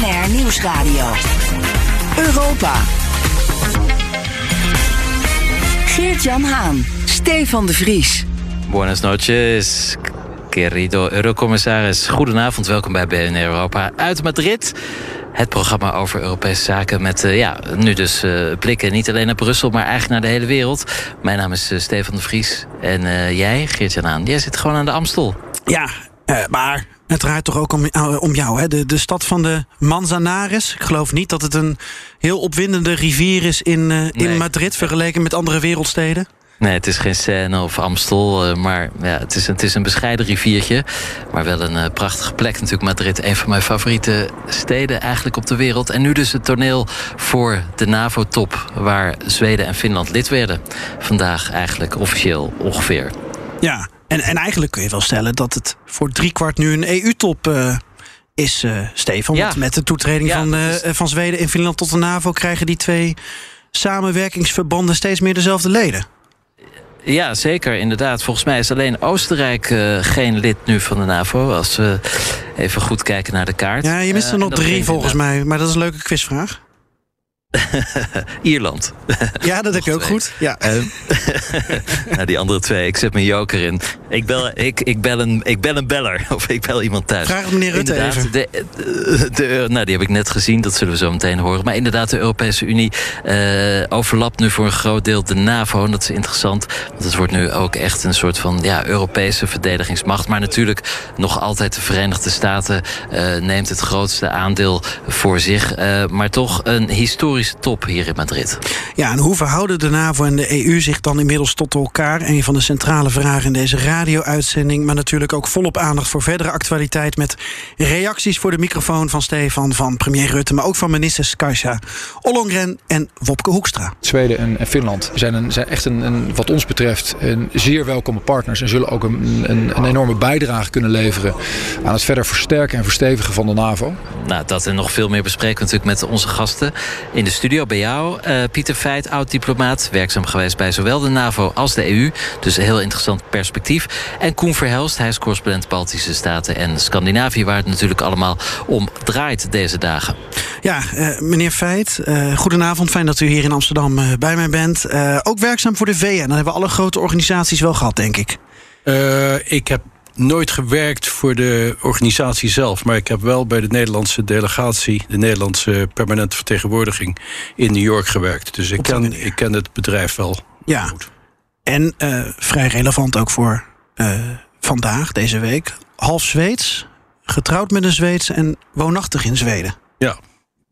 BNR Nieuwsradio. Europa. Geert-Jan Haan. Stefan de Vries. Buenas noches, querido Eurocommissaris. Goedenavond, welkom bij BNR Europa uit Madrid. Het programma over Europese zaken met uh, ja, nu dus uh, blikken niet alleen naar Brussel, maar eigenlijk naar de hele wereld. Mijn naam is uh, Stefan de Vries en jij, Geert-Jan Haan, jij zit gewoon aan de Amstel. Ja, maar het draait toch ook om, om jou, hè? De, de stad van de Manzanares. Ik geloof niet dat het een heel opwindende rivier is in, nee. in Madrid... vergeleken met andere wereldsteden. Nee, het is geen Seine of Amstel, maar ja, het, is, het is een bescheiden riviertje. Maar wel een uh, prachtige plek natuurlijk, Madrid. Een van mijn favoriete steden eigenlijk op de wereld. En nu dus het toneel voor de NAVO-top... waar Zweden en Finland lid werden. Vandaag eigenlijk officieel ongeveer. Ja, en, en eigenlijk kun je wel stellen dat het voor driekwart nu een EU-top... Uh is, uh, Stefan. Ja. Want met de toetreding ja, van, uh, van Zweden en Finland tot de NAVO... krijgen die twee samenwerkingsverbanden steeds meer dezelfde leden. Ja, zeker, inderdaad. Volgens mij is alleen Oostenrijk uh, geen lid nu van de NAVO. Als we even goed kijken naar de kaart. Ja, je mist er nog drie volgens mij. Maar dat is een leuke quizvraag. Ierland. Ja, dat heb je ook goed. Ja. Uh, nou, die andere twee, ik zet mijn joker in. Ik bel, ik, ik, bel een, ik bel een beller. Of ik bel iemand thuis. Vraag meneer Rutte inderdaad, even. De, de, de, nou, die heb ik net gezien. Dat zullen we zo meteen horen. Maar inderdaad, de Europese Unie uh, overlapt nu voor een groot deel de NAVO. En dat is interessant. Want het wordt nu ook echt een soort van ja, Europese verdedigingsmacht. Maar natuurlijk nog altijd de Verenigde Staten uh, neemt het grootste aandeel voor zich. maar toch een historisch top hier in Madrid. Ja, en hoe verhouden de NAVO en de EU zich dan inmiddels tot elkaar? Een van de centrale vragen in deze radio-uitzending. Maar natuurlijk ook volop aandacht voor verdere actualiteit. Met reacties voor de microfoon van Stefan, van premier Rutte. Maar ook van ministers Kajsa Ollongren en Wopke Hoekstra. Zweden en, Finland zijn, een, zijn echt een, een, wat ons betreft, een zeer welkome partners. En zullen ook een, een, een enorme bijdrage kunnen leveren aan het verder versterken en verstevigen van de NAVO. Nou, dat en nog veel meer bespreken we natuurlijk met onze gasten in de studio bij jou. Uh, Pieter Feit, oud-diplomaat, werkzaam geweest bij zowel de NAVO als de EU. Dus een heel interessant perspectief. En Koen Verhelst, hij is correspondent Baltische Staten en Scandinavië... waar het natuurlijk allemaal om draait deze dagen. Ja, uh, meneer Feit, uh, goedenavond. Fijn dat u hier in Amsterdam bij mij bent. ook werkzaam voor de VN. Dan hebben we alle grote organisaties wel gehad, denk ik. ik heb nooit gewerkt voor de organisatie zelf. Maar ik heb wel bij de Nederlandse delegatie, de Nederlandse permanente vertegenwoordiging in New York gewerkt. Dus ik ken, ik ken het bedrijf wel ja. goed. En uh, vrij relevant ook voor uh, vandaag, deze week. Half Zweeds, getrouwd met een Zweeds en woonachtig in Zweden. Ja,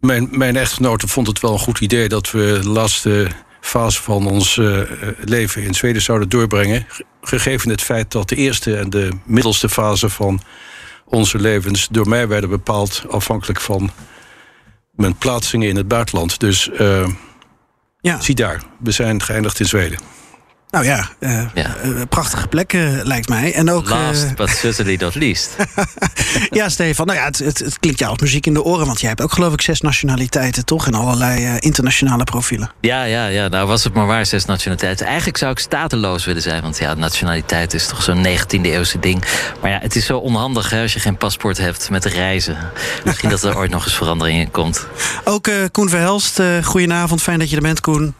mijn, mijn echtgenote vond het wel een goed idee dat we de laatste fase van ons uh, leven in Zweden zouden doorbrengen. Gegeven het feit dat de eerste en de middelste fase van onze levens door mij werden bepaald afhankelijk van mijn plaatsingen in het buitenland. Dus uh, ja. zie daar, we zijn geëindigd in Zweden. Nou ja, uh, ja. Uh, prachtige plekken lijkt mij. En ook, Last but certainly not least. ja, Stefan. Nou ja, het, het, het, klinkt jou als muziek in de oren. Want jij hebt ook geloof ik zes nationaliteiten, toch? En allerlei internationale profielen. Ja, ja, ja. Nou was het maar waar, zes nationaliteiten. Eigenlijk zou ik stateloos willen zijn. Want ja, nationaliteit is toch zo'n 19e eeuwse ding. Maar ja, het is zo onhandig hè, als je geen paspoort hebt met reizen. Misschien dat er ooit nog eens verandering in komt. Ook Koen Verhelst, goedenavond. Fijn dat je er bent, Koen.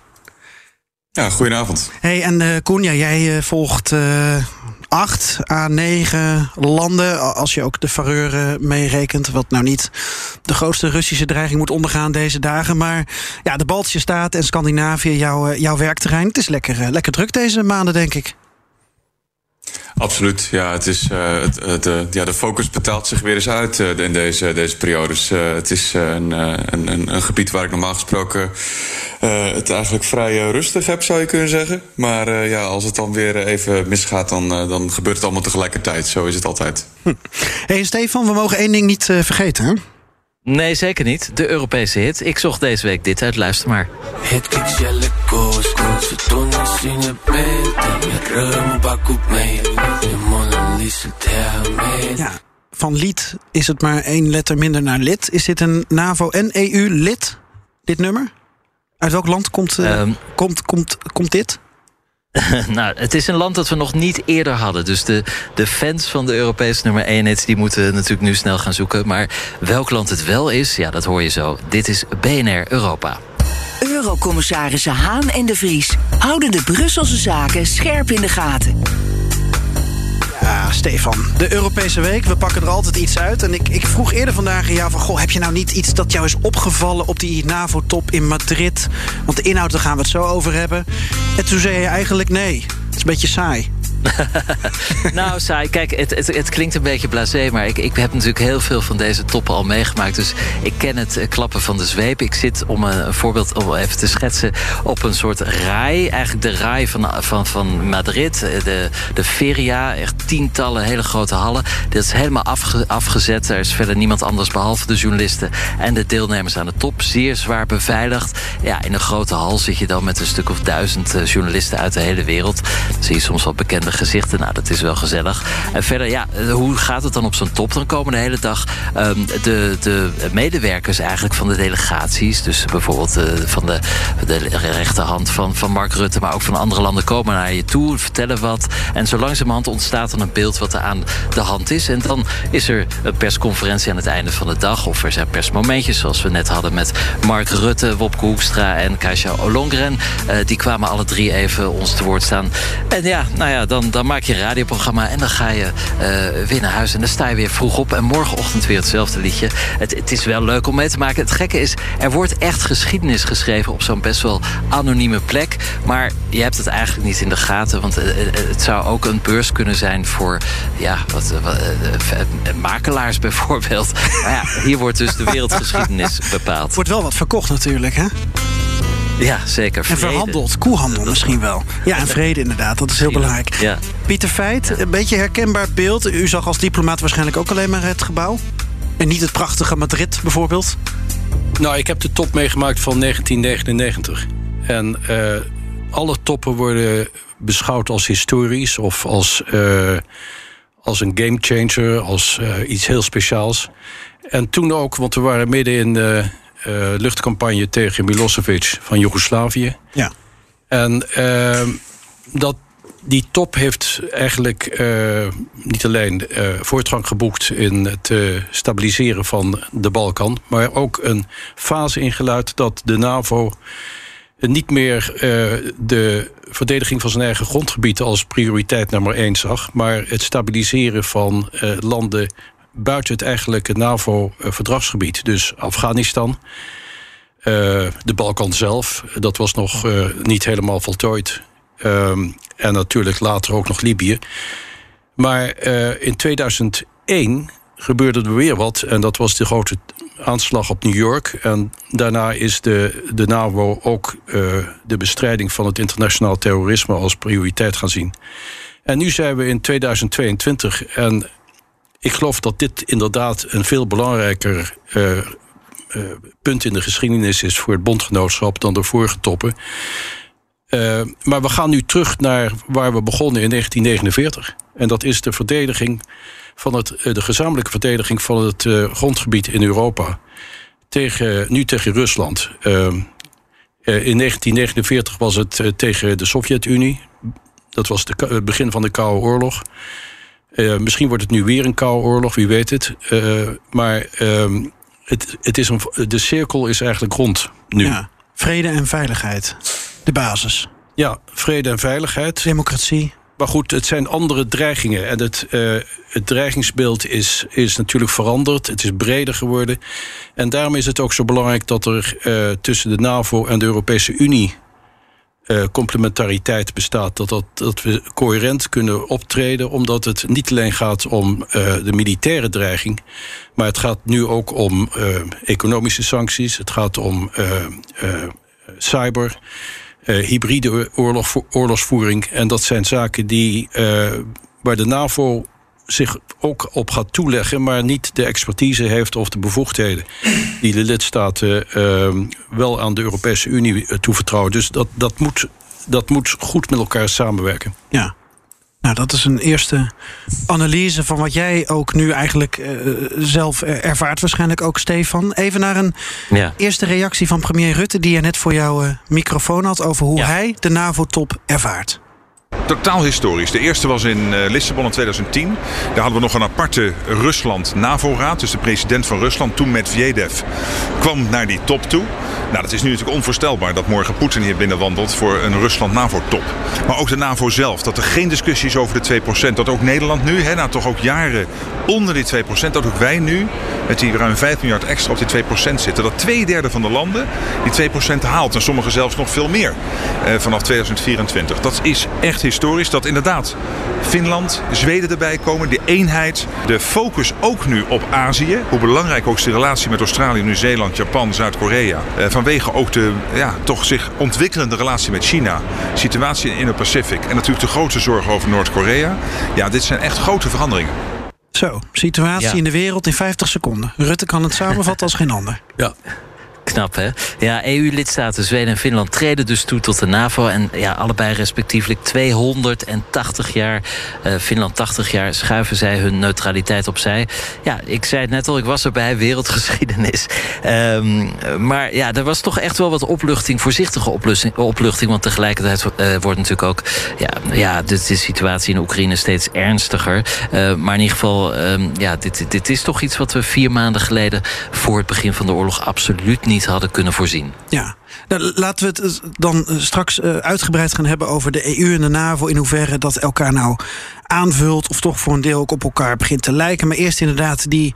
Ja, goedenavond. Hey, en uh, Koen, ja, jij uh, volgt uh, acht à negen landen. Als je ook de Fareuren meerekent. Wat nou niet de grootste Russische dreiging moet ondergaan deze dagen. Maar ja, de Baltische Staten en Scandinavië, jouw, jouw werkterrein. Het is lekker, lekker druk deze maanden, denk ik. Absoluut, ja. Het is, uh, het, het, uh, ja, de focus betaalt zich weer eens uit uh, in deze, deze periodes. het is een, een, een, gebied waar ik normaal gesproken het eigenlijk vrij rustig heb, zou je kunnen zeggen. Maar ja, als het dan weer even misgaat, dan, dan gebeurt het allemaal tegelijkertijd. Zo is het altijd. Hm. hey, Stefan, we mogen één ding niet vergeten, hè? Nee, zeker niet. De Europese hit. Ik zocht deze week dit uit. Luister maar. Ja, van lied is het maar één letter minder naar lid. Is dit een NAVO en EU-lid, dit nummer? Uit welk land komt, uh, um, komt, komt, komt dit? nou, het is een land dat we nog niet eerder hadden. Dus de, de fans van de Europese nummer 1 die moeten natuurlijk nu snel gaan zoeken. Maar welk land het wel is, ja, dat hoor je zo. Dit is BNR Europa. Eurocommissarissen Haan en de Vries houden de Brusselse zaken scherp in de gaten. Ja, Stefan, de Europese Week, we pakken er altijd iets uit. En ik, ik vroeg eerder vandaag aan jou van... Goh, heb je nou niet iets dat jou is opgevallen op die NAVO-top in Madrid? Want de inhoud, daar gaan we het zo over hebben. En toen zei je eigenlijk nee, het is een beetje saai. nou, saai. Kijk, het, het, het, klinkt een beetje blasé, maar ik, ik heb natuurlijk heel veel van deze toppen al meegemaakt. Dus ik ken het eh, klappen van de zweep. Ik zit, om een, voorbeeld om even te schetsen, op een soort rij. Eigenlijk de rij van, van, van Madrid, eh, de, de Feria. Echt tientallen hele grote hallen. Dat is helemaal afge, afgezet. Er is verder niemand anders behalve de journalisten en de deelnemers aan de top. Zeer zwaar beveiligd. Ja, in een grote hal zit je dan met een stuk of duizend eh, journalisten uit de hele wereld. Dan zie je soms wel bekende gezichten. Nou, dat is wel gezellig. En verder, ja, hoe gaat het dan op zo'n top? Dan komen de hele dag um, de, de medewerkers eigenlijk van de delegaties. Dus bijvoorbeeld uh, van de, rechterhand van, van Mark Rutte, maar ook van andere landen komen naar je toe, vertellen wat. En zo langzamerhand ontstaat dan een beeld wat er aan de hand is. En dan is er een persconferentie aan het einde van de dag. Of er zijn persmomentjes, zoals we net hadden met Mark Rutte, Wopke Hoekstra en Kasia Olongren. Uh, die kwamen alle drie even ons te woord staan. En ja, nou ja, dan dan, maak je een radioprogramma en dan ga je uh, weer naar huis. En dan sta je weer vroeg op en morgenochtend weer hetzelfde liedje. Het, het is wel leuk om mee te maken. Het gekke is, er wordt echt geschiedenis geschreven op zo'n best wel anonieme plek. Maar je hebt het eigenlijk niet in de gaten. Want uh, het zou ook een beurs kunnen zijn voor ja, wat, makelaars bijvoorbeeld. Maar ja, hier wordt dus de wereldgeschiedenis bepaald. Wordt wel wat verkocht natuurlijk, hè? Ja, zeker. Vrede. En verhandeld. Koehandel misschien wel. Ja, en vrede inderdaad. Dat is heel belangrijk. Ja. Pieter Feit, een beetje herkenbaar beeld. U zag als diplomaat waarschijnlijk ook alleen maar het gebouw. En niet het prachtige Madrid bijvoorbeeld. Nou, ik heb de top meegemaakt van 1999. En uh, alle toppen worden beschouwd als historisch of als, uh, als een gamechanger, als uh, iets heel speciaals. En toen ook, want we waren midden in uh, luchtcampagne tegen Milosevic van Joegoslavië. Ja. En dat, die top heeft eigenlijk uh, niet alleen uh, voortgang geboekt in het stabiliseren van de Balkan, maar ook een fase ingeluid dat de NAVO niet meer de verdediging van zijn eigen grondgebied als prioriteit nummer één zag, maar het stabiliseren van landen buiten het eigenlijke NAVO-verdragsgebied. Dus Afghanistan. de Balkan zelf, dat was nog niet helemaal voltooid. Um, en natuurlijk later ook nog Libië. Maar uh, in 2001 gebeurde er weer wat. En dat was de grote aanslag op New York. En daarna is de, de NAVO ook de bestrijding van het internationaal terrorisme als prioriteit gaan zien. En nu zijn we in 2022. En ik geloof dat dit inderdaad een veel belangrijker uh, punt in de geschiedenis is voor het bondgenootschap dan de vorige toppen. Uh, maar we gaan nu terug naar waar we begonnen in 1949. En dat is de verdediging van het, eh, de gezamenlijke verdediging van het grondgebied in Europa. Tegen, nu tegen Rusland. Uh, in 1949 was het tegen de Sovjet-Unie. Dat was het begin van de Koude Oorlog. Misschien wordt het nu weer een Koude Oorlog, wie weet het. maar ehm, het, het is een, de cirkel is eigenlijk rond nu. Ja, vrede en veiligheid de basis. Ja, vrede en veiligheid. Democratie. Maar goed, het zijn andere dreigingen. En het, uh, het dreigingsbeeld is, is natuurlijk veranderd. Het is breder geworden. En daarom is het ook zo belangrijk dat er uh, tussen de NAVO en de Europese Unie uh, complementariteit bestaat. Dat, dat, dat we coherent kunnen optreden, omdat het niet alleen gaat om de militaire dreiging, maar het gaat nu ook om economische sancties. Het gaat om cyber hybride oorlog, oorlogsvoering. En dat zijn zaken die, waar de NAVO zich ook op gaat toeleggen, maar niet de expertise heeft of de bevoegdheden die de lidstaten uh, wel aan de Europese Unie toevertrouwen. Dus dat, dat, moet, dat moet goed met elkaar samenwerken. Ja. Nou, dat is een eerste analyse van wat jij ook nu eigenlijk uh, zelf ervaart. Waarschijnlijk ook, Stefan. Even naar een ja. eerste reactie van premier Rutte... die je net voor jouw uh, microfoon had... over hoe ja. hij de NAVO-top ervaart. Totaal historisch. De eerste was in uh, Lissabon in 2010. Daar hadden we nog een aparte Rusland-NAVO-raad. Dus de president van Rusland, toen Medvedev, kwam naar die top toe. Nou, dat is nu natuurlijk onvoorstelbaar dat morgen Poetin hier binnenwandelt voor een Rusland-NAVO-top. Maar ook de NAVO zelf, dat er geen discussie is over de 2%. Dat ook Nederland nu, hè, nou toch ook jaren onder die 2%, dat ook wij nu met die ruim 5 miljard extra op die 2% zitten. Dat twee derde van de landen die 2% haalt. En sommigen zelfs nog veel meer eh, vanaf 2024. Dat is echt historisch. Dat inderdaad Finland, Zweden erbij komen. De eenheid, de focus ook nu op Azië. Hoe belangrijk ook is de relatie met Australië, Nieuw-Zeeland, Japan, Zuid-Korea. Eh, vanwege ook de ja, toch zich ontwikkelende relatie met China. Situatie in Indo-Pacific. En natuurlijk de grote zorgen over Noord-Korea. Ja, dit zijn echt grote veranderingen. Zo, situatie in de wereld in 50 seconden. Rutte kan het samenvatten als geen ander. Ja, Knap, hè? Ja, EU-lidstaten Zweden en Finland treden dus toe tot de NAVO. En ja, allebei respectiefelijk 280 jaar, uh, Finland 80 jaar, schuiven zij hun neutraliteit opzij. Ja, ik zei het net al, ik was erbij, wereldgeschiedenis. Um, maar ja, er was toch echt wel wat opluchting, voorzichtige opluchting. want tegelijkertijd uh, wordt natuurlijk ook ja, ja, de, situatie in Oekraïne steeds ernstiger. Uh, maar in ieder geval, um, ja, dit, dit is toch iets wat we vier maanden geleden voor het begin van de oorlog absoluut niet hadden kunnen voorzien. Ja, nou, laten we het dan eh, straks eh, uitgebreid gaan hebben over de EU en de NAVO. In hoeverre dat elkaar nou aanvult of toch voor een deel ook op elkaar begint te lijken. Maar eerst inderdaad die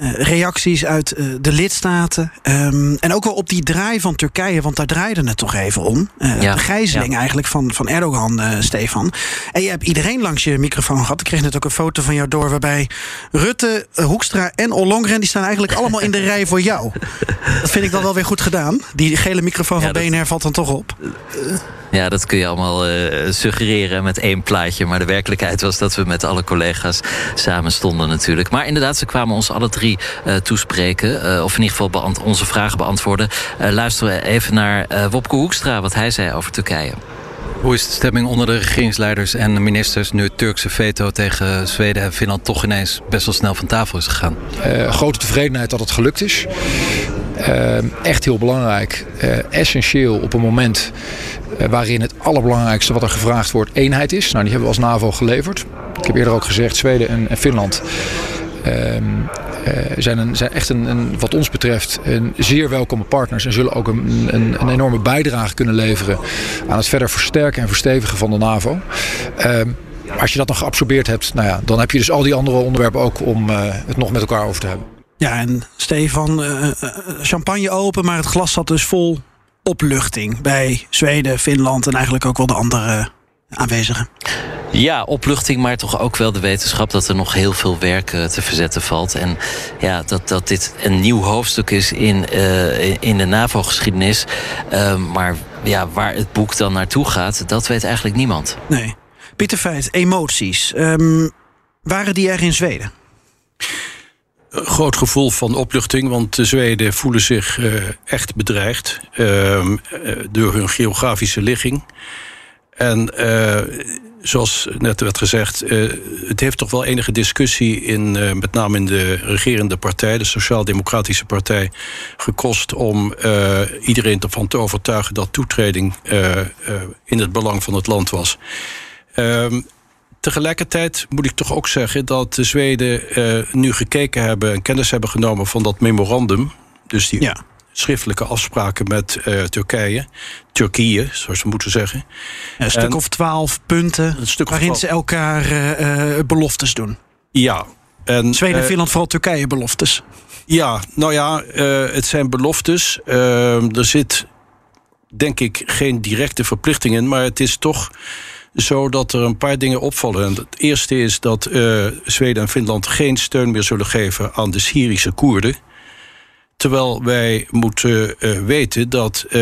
reacties uit uh, de lidstaten. Um, en ook wel op die draai van Turkije, want daar draaide het toch even om. Uh, ja, de gijzeling ja. eigenlijk van, van Erdogan, Stefan. En je hebt iedereen langs je microfoon gehad. Ik kreeg net ook een foto van jou door waarbij Rutte, Hoekstra en Ollongren... die staan eigenlijk allemaal in de rij voor jou. Dat vind ik dan wel weer goed gedaan. Die gele microfoon van ja, BNR valt dan toch op. Ja, dat kun je allemaal uh, suggereren met één plaatje. Maar de werkelijkheid was dat we met alle collega's samen stonden natuurlijk. Maar inderdaad, ze kwamen ons alle drie uh, toespreken. Uh, of in ieder geval onze vragen beantwoorden. luisteren we even naar Wopke Hoekstra, wat hij zei over Turkije. Hoe is de stemming onder de regeringsleiders en de ministers... nu het Turkse veto tegen Zweden en Finland toch ineens best wel snel van tafel is gegaan? Uh, grote tevredenheid dat het gelukt is. Uh, echt heel belangrijk. Uh, essentieel op een moment waarin het allerbelangrijkste wat er gevraagd wordt eenheid is. Nou, die hebben we als NAVO geleverd. Ik heb eerder ook gezegd, Zweden en, en Finland... Ehm, uh, zijn, zijn echt een, wat ons betreft een zeer welkome partners en zullen ook een, een, enorme bijdrage kunnen leveren aan het verder versterken en verstevigen van de NAVO. Uh, als je dat nog geabsorbeerd hebt, nou ja, dan heb je dus al die andere onderwerpen ook om uh, het nog met elkaar over te hebben. Ja, en Stefan, uh, champagne open, maar het glas zat dus vol opluchting bij Zweden, Finland en eigenlijk ook wel de andere aanwezigen. Ja, opluchting, maar toch ook wel de wetenschap dat er nog heel veel werk uh, te verzetten valt. En ja, dat, dat dit een nieuw hoofdstuk is in, uh, in de NAVO-geschiedenis. Uh, maar ja, waar het boek dan naartoe gaat, dat weet eigenlijk niemand. Nee. Pieter Feit, emoties. Um, waren die er in Zweden? Een groot gevoel van opluchting, want de Zweden voelen zich uh, echt bedreigd uh, door hun geografische ligging. En uh, zoals net werd gezegd, uh, het heeft toch wel enige discussie in, uh, met name in de regerende partij, de Sociaal-Democratische Partij, gekost om iedereen ervan te overtuigen dat toetreding in het belang van het land was. Ehm, tegelijkertijd moet ik toch ook zeggen dat de Zweden nu gekeken hebben en kennis hebben genomen van dat memorandum. Dus die schriftelijke afspraken met uh, Turkije. Turkije, zoals we moeten zeggen. Een stuk en, of twaalf punten een stuk waarin ze elkaar uh, beloftes doen. Ja. En, Zweden en Finland vooral Turkije beloftes. Ja, nou ja, het zijn beloftes. Er zit denk ik geen directe verplichting in, maar het is toch zo dat er een paar dingen opvallen. En het eerste is dat Zweden en Finland geen steun meer zullen geven aan de Syrische Koerden. Terwijl wij moeten uh, weten dat uh,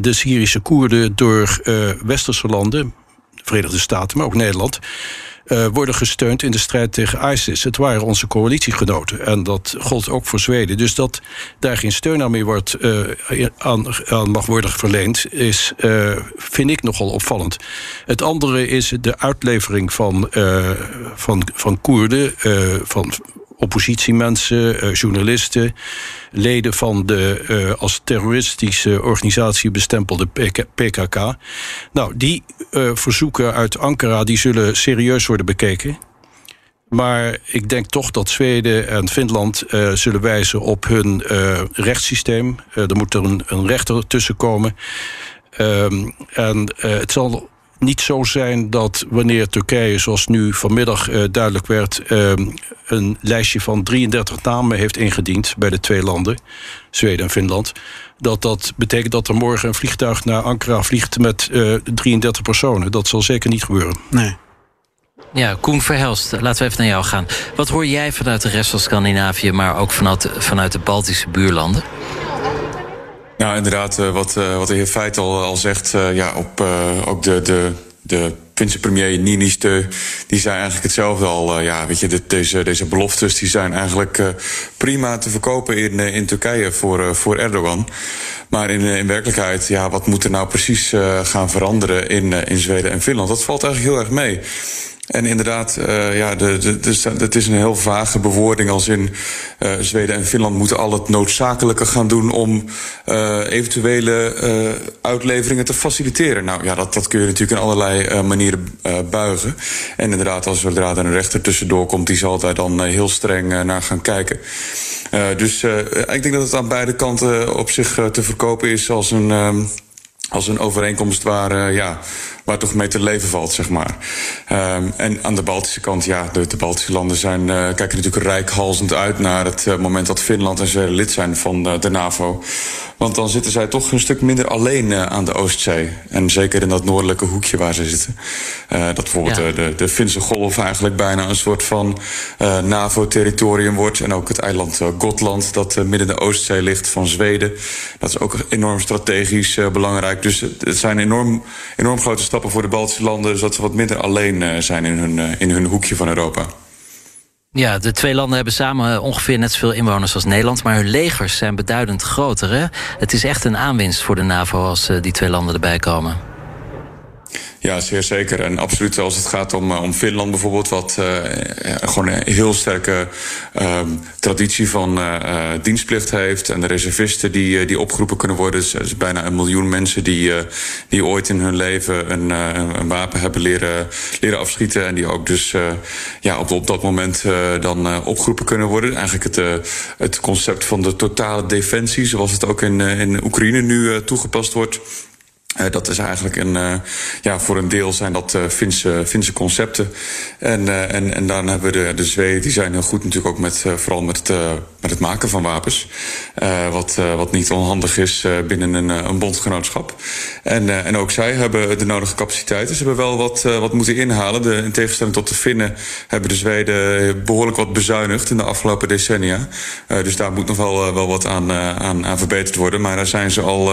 de Syrische Koerden door uh, westerse landen, de Verenigde Staten, maar ook Nederland, worden gesteund in de strijd tegen ISIS. Het waren onze coalitiegenoten en dat gold ook voor Zweden. Dus dat daar geen steun aan meer wordt, aan, aan, mag worden verleend, is, vind ik nogal opvallend. Het andere is de uitlevering van, van, van Koerden, van oppositiemensen, journalisten, leden van de als terroristische organisatie bestempelde PKK. Nou, die verzoeken uit Ankara die zullen serieus worden bekeken. Maar ik denk toch dat Zweden en Finland zullen wijzen op hun uh, rechtssysteem. Uh, er moet er een, rechter tussen komen. Um, en het zal niet zo zijn dat wanneer Turkije, zoals nu vanmiddag duidelijk werd, ehm, een lijstje van 33 namen heeft ingediend bij de twee landen, Zweden en Finland. Dat dat betekent dat er morgen een vliegtuig naar Ankara vliegt met 33 personen. Dat zal zeker niet gebeuren. Nee. Ja, Koen Verhelst, laten we even naar jou gaan. Wat hoor jij vanuit de rest van Scandinavië, maar ook vanuit, vanuit de Baltische buurlanden? Nou, inderdaad, eh, wat, eh, wat de heer Feit al, al zegt, eh, ja, op ook de, de, de Finse premier Niinistö, die zei eigenlijk hetzelfde al. ja, weet je, deze, deze beloftes die zijn eigenlijk prima te verkopen in, in Turkije voor, voor Erdogan. Maar in, in werkelijkheid, ja, wat moet er nou precies gaan veranderen in, in Zweden en Finland? Dat valt eigenlijk heel erg mee. En inderdaad, uh, ja, de, de, is een heel vage bewoording als in uh, Zweden en Finland moeten al het noodzakelijke gaan doen om uh, eventuele uitleveringen te faciliteren. Nou ja, dat, dat kun je natuurlijk in allerlei manieren buigen. En inderdaad, als zodra er een rechter tussendoor komt, die zal daar dan heel streng naar gaan kijken. dus ik denk dat het aan beide kanten op zich te verkopen is als een, ehm, als een overeenkomst waar, ja waar toch mee te leven valt, zeg maar. Um, en aan de Baltische kant, ja, de, de Baltische landen zijn, uh, kijken natuurlijk rijkhalzend uit naar het uh, moment dat Finland en Zweden lid zijn van de NAVO. Want dan zitten zij toch een stuk minder alleen aan de Oostzee. En zeker in dat noordelijke hoekje waar ze zitten. dat bijvoorbeeld ja. de, de Finse golf eigenlijk bijna een soort van NAVO-territorium wordt. En ook het eiland Gotland, dat midden in de Oostzee ligt van Zweden. Dat is ook enorm strategisch belangrijk. Dus het zijn enorm, enorm grote stappen voor de Baltische landen, zodat ze wat minder alleen uh, zijn in hun, uh, in hun hoekje van Europa. Ja, de twee landen hebben samen ongeveer net zoveel inwoners als Nederland, maar hun legers zijn beduidend groter. Hè? Het is echt een aanwinst voor de NAVO als die twee landen erbij komen. Ja, zeer zeker. En absoluut als het gaat om, om Finland bijvoorbeeld, wat uh, gewoon een heel sterke uh, traditie van dienstplicht heeft. En de reservisten die, die opgeroepen kunnen worden. Dus, dus bijna een miljoen mensen die, die ooit in hun leven een, een wapen hebben leren, leren afschieten. En die ook dus ja, op, op dat moment dan opgeroepen kunnen worden. Eigenlijk het, het concept van de totale defensie, zoals het ook in, in Oekraïne nu toegepast wordt. Dat is eigenlijk een, uh, ja, voor een deel zijn dat uh, Finse, Finse concepten. En, en, en dan hebben we de, de Zweden, die zijn heel goed natuurlijk ook met, vooral met het, met het maken van wapens. wat, wat niet onhandig is binnen een, een bondgenootschap. En, en ook zij hebben de nodige capaciteiten. Ze hebben wel wat, wat moeten inhalen. De, in tegenstelling tot de Finnen hebben de Zweden behoorlijk wat bezuinigd in de afgelopen decennia. dus daar moet nog wel, wel wat aan, aan, aan verbeterd worden. Maar daar zijn ze al,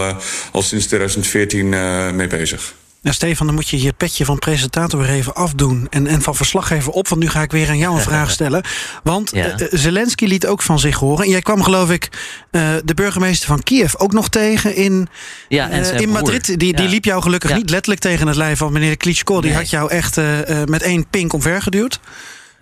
al sinds 2014 uh, mee bezig. Ja, Stefan, dan moet je hier het petje van presentator weer even afdoen. En, en van verslaggever op, want nu ga ik weer aan jou een vraag stellen. Want ja. uh, Zelensky liet ook van zich horen. En jij kwam, geloof ik, uh, de burgemeester van Kiev ook nog tegen in, ja, en in Madrid. Die, die liep jou gelukkig niet letterlijk tegen het lijf van meneer Klitschko. Die nee. had jou echt met één pink omvergeduwd.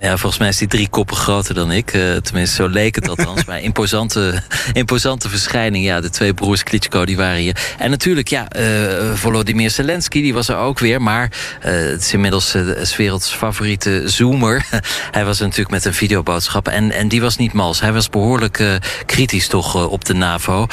Ja, volgens mij is die drie koppen groter dan ik. Uh, tenminste, zo leek het althans. maar imposante, imposante verschijning. Ja, de twee broers Klitschko, die waren hier. En natuurlijk, ja, uh, Volodymyr Zelensky, die was er ook weer. Maar uh, het is inmiddels uh, werelds favoriete zoomer. hij was natuurlijk met een videoboodschap. En, en die was niet mals. Hij was behoorlijk kritisch toch op de NAVO.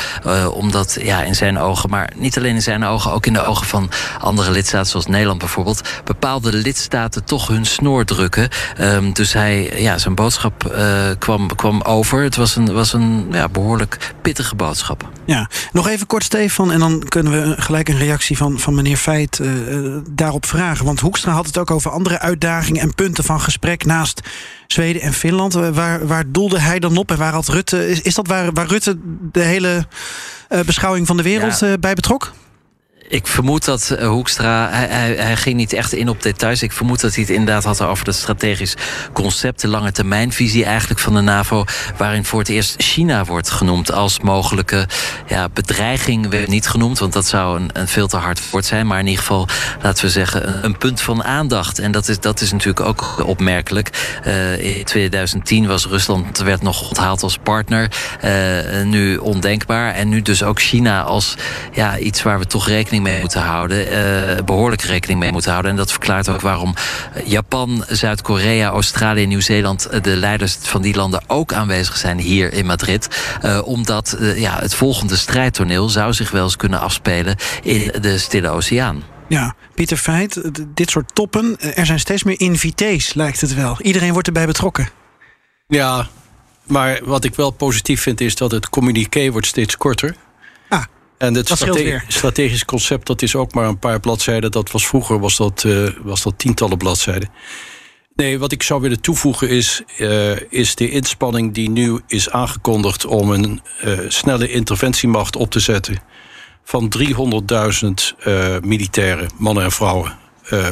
omdat, ja, in zijn ogen, maar niet alleen in zijn ogen... ook in de ogen van andere lidstaten, zoals Nederland bijvoorbeeld... bepaalde lidstaten toch hun snoor drukken... Um, dus hij, ja, zijn boodschap uh, kwam, kwam over. Het was een, was een ja, behoorlijk pittige boodschap. Ja, nog even kort, Stefan. En dan kunnen we gelijk een reactie van, van meneer Feit uh, daarop vragen. Want Hoekstra had het ook over andere uitdagingen en punten van gesprek naast Zweden en Finland. Waar, waar doelde hij dan op en waar had Rutte. Is, is dat waar, waar Rutte de hele uh, beschouwing van de wereld ja. bij betrok? Ik vermoed dat uh, Hoekstra, hij, hij, ging niet echt in op details. Ik vermoed dat hij het inderdaad had over het strategisch concept, de lange termijnvisie eigenlijk van de NAVO, waarin voor het eerst China wordt genoemd als mogelijke ja, bedreiging. Werd niet genoemd, want dat zou een, een, veel te hard woord zijn. Maar in ieder geval, laten we zeggen, een, punt van aandacht. En dat is, dat is natuurlijk ook opmerkelijk. Uh, in 2010 was Rusland, werd nog onthaald als partner. Uh, nu ondenkbaar. En nu dus ook China als ja, iets waar we toch rekening mee moeten houden. Uh, behoorlijk rekening mee moeten houden. En dat verklaart ook waarom Japan, Zuid-Korea, Australië en Nieuw-Zeeland... de leiders van die landen ook aanwezig zijn hier in Madrid. Uh, omdat uh, ja, het volgende strijdtoneel zou zich wel eens kunnen afspelen... in de Stille Oceaan. Ja, Pieter Feit, dit soort toppen, er zijn steeds meer invitees, lijkt het wel. Iedereen wordt erbij betrokken. Ja, maar wat ik wel positief vind is dat het communiqué wordt steeds korter. En het strate strategisch concept, dat is ook maar een paar bladzijden. Dat was vroeger was dat, uh, was dat tientallen bladzijden. Nee, wat ik zou willen toevoegen is, uh, is de inspanning die nu is aangekondigd om een uh, snelle interventiemacht op te zetten van 300.000 militairen, mannen en vrouwen,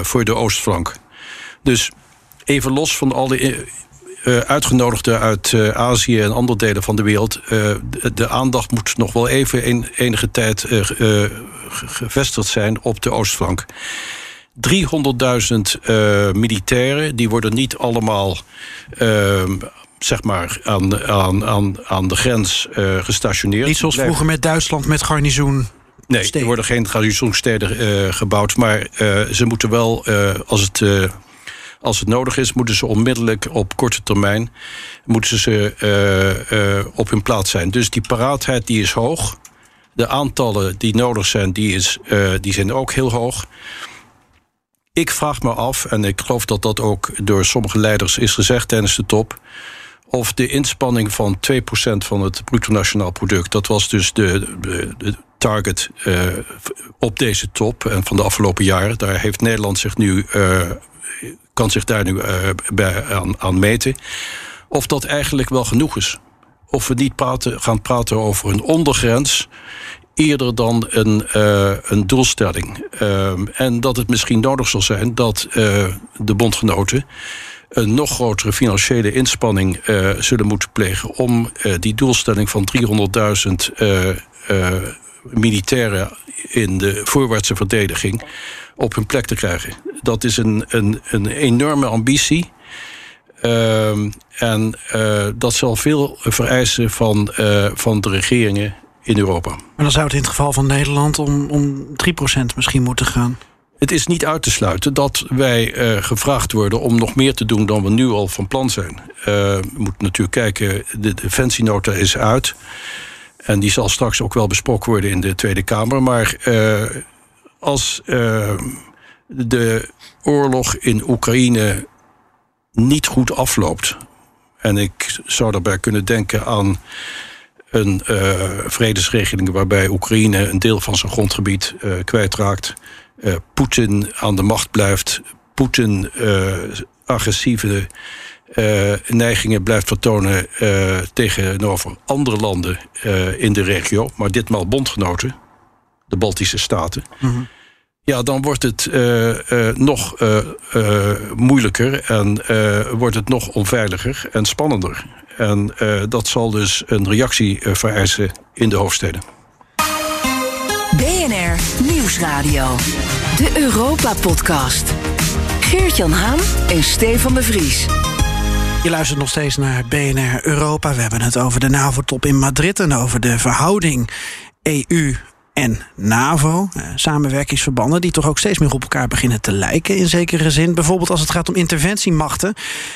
voor de oostflank. Dus even los van al de uh, uitgenodigden uit uh, Azië en andere delen van de wereld. Uh, de, de, aandacht moet nog wel even een, enige tijd gevestigd zijn op de oostflank. 300.000 militairen, die worden niet allemaal ehm, zeg maar aan, aan, aan, aan de grens gestationeerd. Niet zoals vroeger met Duitsland met garnizoen. Nee, er worden geen garnizoensteden gebouwd. Maar ze moeten wel, als het als het nodig is, moeten ze onmiddellijk op korte termijn moeten ze, uh, op hun plaats zijn. Dus die paraatheid die is hoog. De aantallen die nodig zijn, die, is, uh, die zijn ook heel hoog. Ik vraag me af, en ik geloof dat dat ook door sommige leiders is gezegd tijdens de top of de inspanning van 2% van het bruto nationaal product, dat was dus de, de, target op deze top en van de afgelopen jaren. Daar heeft Nederland zich nu kan zich daar nu uh, bij, aan, meten. Of dat eigenlijk wel genoeg is. Of we niet praten, gaan praten over een ondergrens eerder dan een, uh, een doelstelling. Uh, en dat het misschien nodig zal zijn dat uh, de bondgenoten een nog grotere financiële inspanning zullen moeten plegen om die doelstelling van 300.000 militairen in de voorwaartse verdediging op hun plek te krijgen. Dat is een, een, een enorme ambitie. Uh, en uh, dat zal veel vereisen van, uh, van de regeringen in Europa. Maar dan zou het in het geval van Nederland om, om 3% misschien moeten gaan. Het is niet uit te sluiten dat wij uh, gevraagd worden om nog meer te doen dan we nu al van plan zijn. we moeten natuurlijk kijken, de defensienota is uit. En die zal straks ook wel besproken worden in de Tweede Kamer. Maar als uh, de oorlog in Oekraïne niet goed afloopt. En ik zou daarbij kunnen denken aan een uh, vredesregeling waarbij Oekraïne een deel van zijn grondgebied uh, kwijtraakt. Uh, Poetin aan de macht blijft. Poetin agressieve neigingen blijft vertonen tegenover andere landen in de regio, maar ditmaal bondgenoten de Baltische Staten. Mm -hmm. Ja, dan wordt het uh, uh, nog uh, moeilijker en wordt het nog onveiliger en spannender. En dat zal dus een reactie vereisen in de hoofdsteden. BNR Nieuwsradio. De Europa-podcast. Geert-Jan Haan en Stefan de Vries. Je luistert nog steeds naar BNR Europa. We hebben het over de NAVO-top in Madrid en over de verhouding EU en NAVO. Uh, samenwerkingsverbanden die toch ook steeds meer op elkaar beginnen te lijken in zekere zin. Bijvoorbeeld als het gaat om interventiemachten.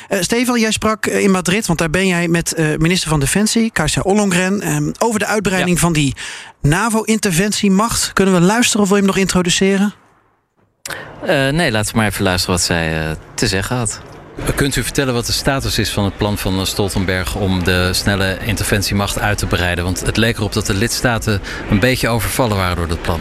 Uh, Stefan, jij sprak eh, in Madrid, want daar ben jij met uh, minister van Defensie, Kajsa Ollongren, over de uitbreiding ja. van die NAVO-interventiemacht. Kunnen we luisteren of wil je hem nog introduceren? nee, laten we maar even luisteren wat zij te zeggen had. Kunt u vertellen wat de status is van het plan van Stoltenberg om de snelle interventiemacht uit te breiden? Want het leek erop dat de lidstaten een beetje overvallen waren door dat plan.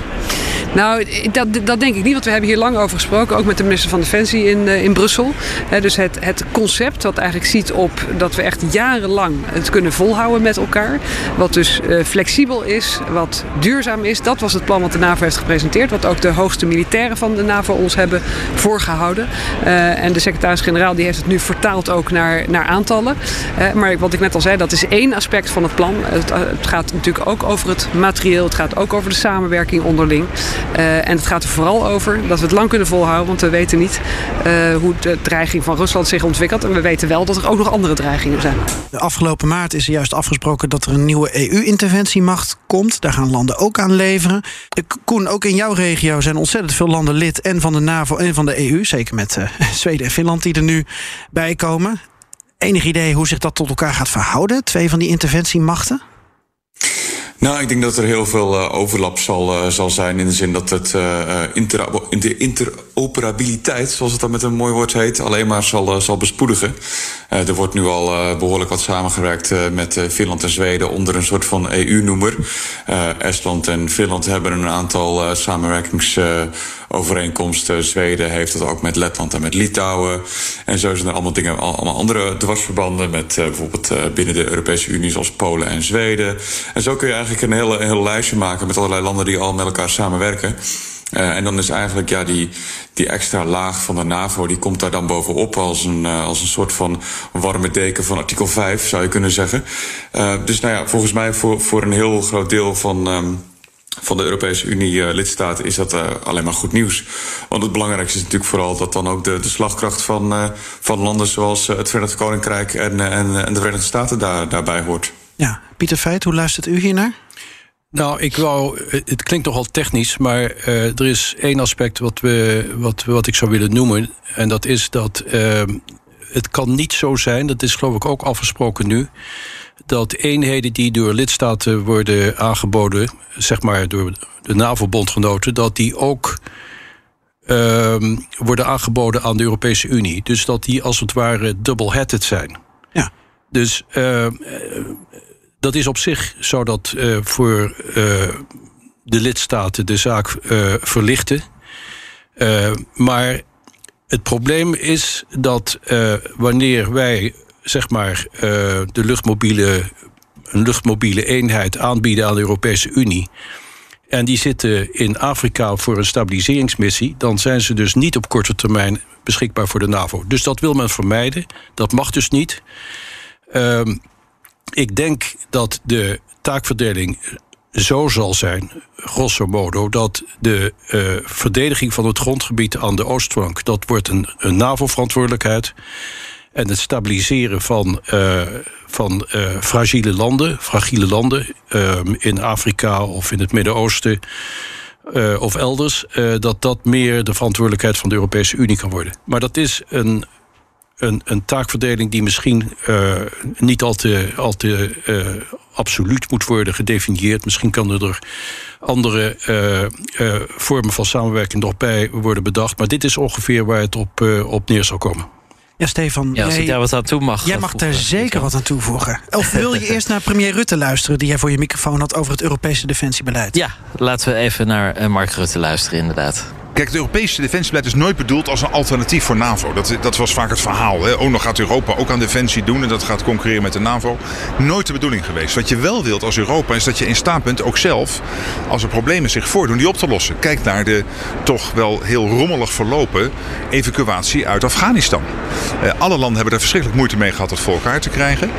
Nou, dat, dat denk ik niet, want we hebben hier lang over gesproken, ook met de minister van Defensie in, uh, in Brussel. dus het, het concept wat eigenlijk ziet op dat we echt jarenlang het kunnen volhouden met elkaar. Wat dus uh, flexibel is, wat duurzaam is. Dat was het plan wat de NAVO heeft gepresenteerd. Wat ook de hoogste militairen van de NAVO ons hebben voorgehouden. Uh, en de secretaris-generaal die heeft het nu vertaald ook naar, naar aantallen. maar wat ik net al zei, dat is één aspect van het plan. Het, het gaat natuurlijk ook over het materieel. Het gaat ook over de samenwerking onderling. Uh, en het gaat er vooral over dat we het lang kunnen volhouden. Want we weten niet hoe de dreiging van Rusland zich ontwikkelt. En we weten wel dat er ook nog andere dreigingen zijn. De afgelopen maart is er juist afgesproken dat er een nieuwe EU-interventiemacht komt. Daar gaan landen ook aan leveren. Koen, ook in jouw regio zijn ontzettend veel landen lid. En van de NAVO en van de EU. Zeker met Zweden en Finland die er nu bij komen. Enig idee hoe zich dat tot elkaar gaat verhouden? Twee van die interventiemachten? Nou, ik denk dat er heel veel uh, overlap zal, uh, zal zijn. In de zin dat het uh, inter de interoperabiliteit, zoals het dan met een mooi woord heet, alleen maar zal, zal bespoedigen. Er wordt nu al behoorlijk wat samengewerkt met Finland en Zweden onder een soort van EU-noemer. Estland en Finland hebben een aantal samenwerkingsovereenkomsten. Zweden heeft dat ook met Letland en met Litouwen. En zo zijn er allemaal dingen, allemaal andere dwarsverbanden met bijvoorbeeld binnen de Europese Unie, zoals Polen en Zweden. En zo kun je eigenlijk eigenlijk een hele, hele lijstje maken met allerlei landen die al met elkaar samenwerken. Uh, en dan is eigenlijk ja, die, die extra laag van de NAVO, die komt daar dan bovenop als een, uh, als een soort van warme deken van artikel 5, zou je kunnen zeggen. Uh, dus nou ja, volgens mij voor, voor een heel groot deel van. Um, van de Europese Unie-lidstaten is dat alleen maar goed nieuws. Want het belangrijkste is natuurlijk vooral dat dan ook de, de slagkracht van, van landen zoals het Verenigd Koninkrijk en, en, en de Verenigde Staten daar, daarbij hoort. Ja, Pieter Feit, hoe luistert u hiernaar? Nou, ik wou, het klinkt nogal technisch, maar uh, er is één aspect wat, we, wat, wat ik zou willen noemen. En dat is dat uh, het kan niet zo zijn, dat is geloof ik ook afgesproken nu, dat eenheden die door lidstaten worden aangeboden, zeg maar door de NAVO-bondgenoten, dat die ook uh, worden aangeboden aan de Europese Unie. Dus dat die als het ware double-headed zijn. Ja. Dus uh, dat is op zich zou dat uh, voor uh, de lidstaten de zaak uh, verlichten. maar het probleem is dat wanneer wij zeg maar de luchtmobiele, een luchtmobiele eenheid aanbieden aan de Europese Unie. En die zitten in Afrika voor een stabiliseringsmissie. Dan zijn ze dus niet op korte termijn beschikbaar voor de NAVO. Dus dat wil men vermijden. Dat mag dus niet. Uh, ik denk dat de taakverdeling zo zal zijn, grosso modo, dat de uh, verdediging van het grondgebied aan de Oostflank, dat wordt een, een NAVO-verantwoordelijkheid. En het stabiliseren van, uh, van uh, fragiele landen, fragiele landen in Afrika of in het Midden-Oosten of elders, dat dat meer de verantwoordelijkheid van de Europese Unie kan worden. Maar dat is een een, een taakverdeling die misschien uh, niet al te, al te uh, absoluut moet worden gedefinieerd. Misschien kan er andere uh, vormen van samenwerking nog bij worden bedacht. Maar dit is ongeveer waar het op, op neer zal komen. Ja, Stefan. Ja, als jij, ik daar wat aan toe mag. Jij mag daar zeker wat aan toevoegen. Of wil je eerst naar premier Rutte luisteren, die jij voor je microfoon had over het Europese defensiebeleid? Ja, laten we even naar Mark Rutte luisteren, inderdaad. Kijk, het Europese defensiebeleid is nooit bedoeld als een alternatief voor NAVO. Dat, dat was vaak het verhaal. Hè. Oh, dan gaat Europa ook aan defensie doen en dat gaat concurreren met de NAVO. Nooit de bedoeling geweest. Wat je wel wilt als Europa is dat je in staat bent, ook zelf, als er problemen zich voordoen, die op te lossen. Kijk naar de toch wel heel rommelig verlopen evacuatie uit Afghanistan. Uh, alle landen hebben er verschrikkelijk moeite mee gehad het voor elkaar te krijgen.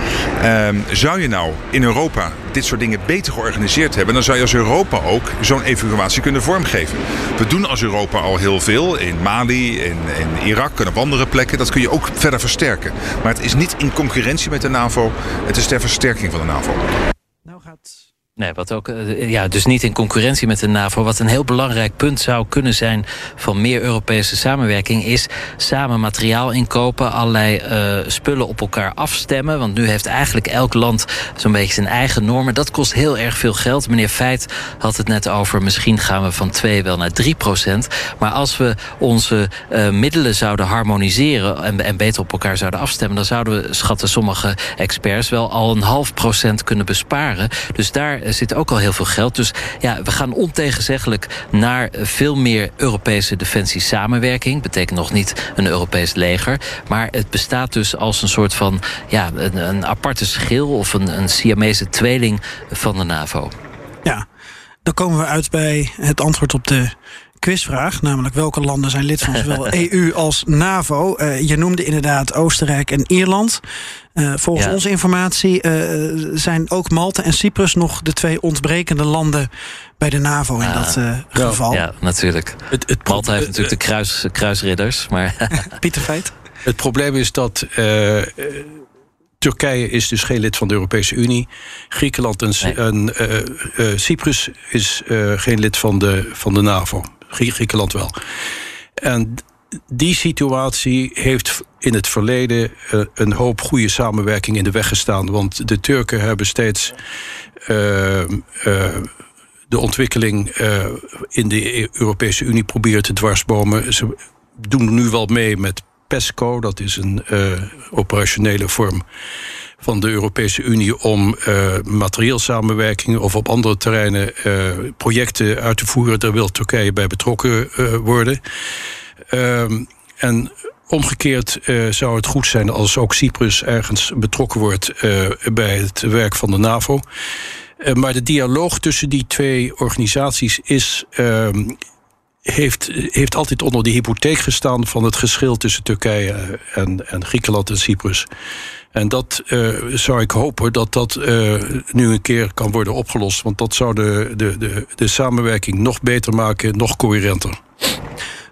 Uh, zou je nou in Europa dit soort dingen beter georganiseerd hebben, dan zou je als Europa ook zo'n evacuatie kunnen vormgeven. We doen als Europa al heel veel. In Mali, in, in Irak en op andere plekken. Dat kun je ook verder versterken. Maar het is niet in concurrentie met de NAVO. Het is ter versterking van de NAVO. Nou gaat Nee, wat ook, eh, ja, dus niet in concurrentie met de NAVO. Wat een heel belangrijk punt zou kunnen zijn van meer Europese samenwerking, is samen materiaal inkopen, allerlei uh, spullen op elkaar afstemmen. Want nu heeft eigenlijk elk land zo'n beetje zijn eigen normen. Dat kost heel erg veel geld. Meneer Feit had het net over, misschien gaan we van 2 wel naar 3 procent. Maar als we onze uh, middelen zouden harmoniseren en, en beter op elkaar zouden afstemmen, dan zouden we, schatten sommige experts, wel al een half procent kunnen besparen. Dus daar zit ook al heel veel geld. Dus ja, we gaan ontegenzeggelijk naar veel meer Europese defensiesamenwerking. Betekent nog niet een Europees leger. Maar het bestaat dus als een soort van ja, een, een aparte schil of een, een Siamese tweeling van de NAVO. Ja, dan komen we uit bij het antwoord op de quizvraag. Namelijk welke landen zijn lid van zowel EU als NAVO? Uh, je noemde inderdaad Oostenrijk en Ierland. Uh, volgens onze informatie uh, zijn ook Malta en Cyprus nog de twee ontbrekende landen bij de NAVO in dat geval. Ja, natuurlijk. Het, het Malta heeft natuurlijk de kruis, kruisridders. Maar Pieter Feit? Het probleem is dat Turkije is dus geen lid van de Europese Unie. Griekenland en, en Cyprus is geen lid van de, van de NAVO. Griekenland wel. En die situatie heeft in het verleden uh, een hoop goede samenwerking in de weg gestaan. Want de Turken hebben steeds uh, uh, de ontwikkeling in de Europese Unie proberen te dwarsbomen. Ze doen nu wel mee met PESCO, dat is een operationele vorm van de Europese Unie om materieel samenwerking of op andere terreinen uh, projecten uit te voeren. Daar wil Turkije bij betrokken uh, worden. Ehm, en omgekeerd zou het goed zijn als ook Cyprus ergens betrokken wordt bij het werk van de NAVO. maar de dialoog tussen die twee organisaties is ehm, heeft, heeft altijd onder de hypotheek gestaan van het geschil tussen Turkije en, en Griekenland en Cyprus. En dat uh, zou ik hopen dat dat uh, nu een keer kan worden opgelost. Want dat zou de, de, de, de samenwerking nog beter maken, nog coherenter.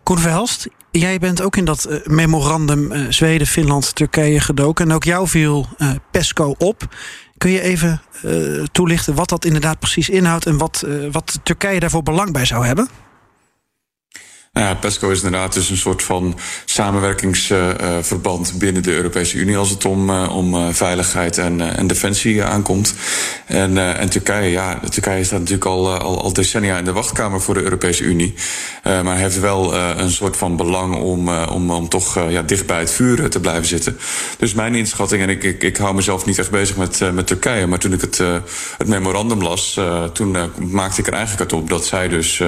Koen Verhelst, jij bent ook in dat uh, memorandum Zweden, Finland, Turkije gedoken. En ook jou viel PESCO op. Kun je even toelichten wat dat inderdaad precies inhoudt en wat, wat Turkije daarvoor belang bij zou hebben? Nou ja, PESCO is inderdaad dus een soort van samenwerkingsverband binnen de Europese Unie als het om, uh, om uh, veiligheid en, en defensie aankomt. En, en Turkije, ja, Turkije staat natuurlijk al, al, al, decennia in de wachtkamer voor de Europese Unie. maar heeft wel een soort van belang om, om, om toch ja, dicht bij het vuur te blijven zitten. Dus mijn inschatting, en ik, ik, ik hou mezelf niet echt bezig met, met Turkije, maar toen ik het, het memorandum las, toen maakte ik er eigenlijk uit op dat zij dus.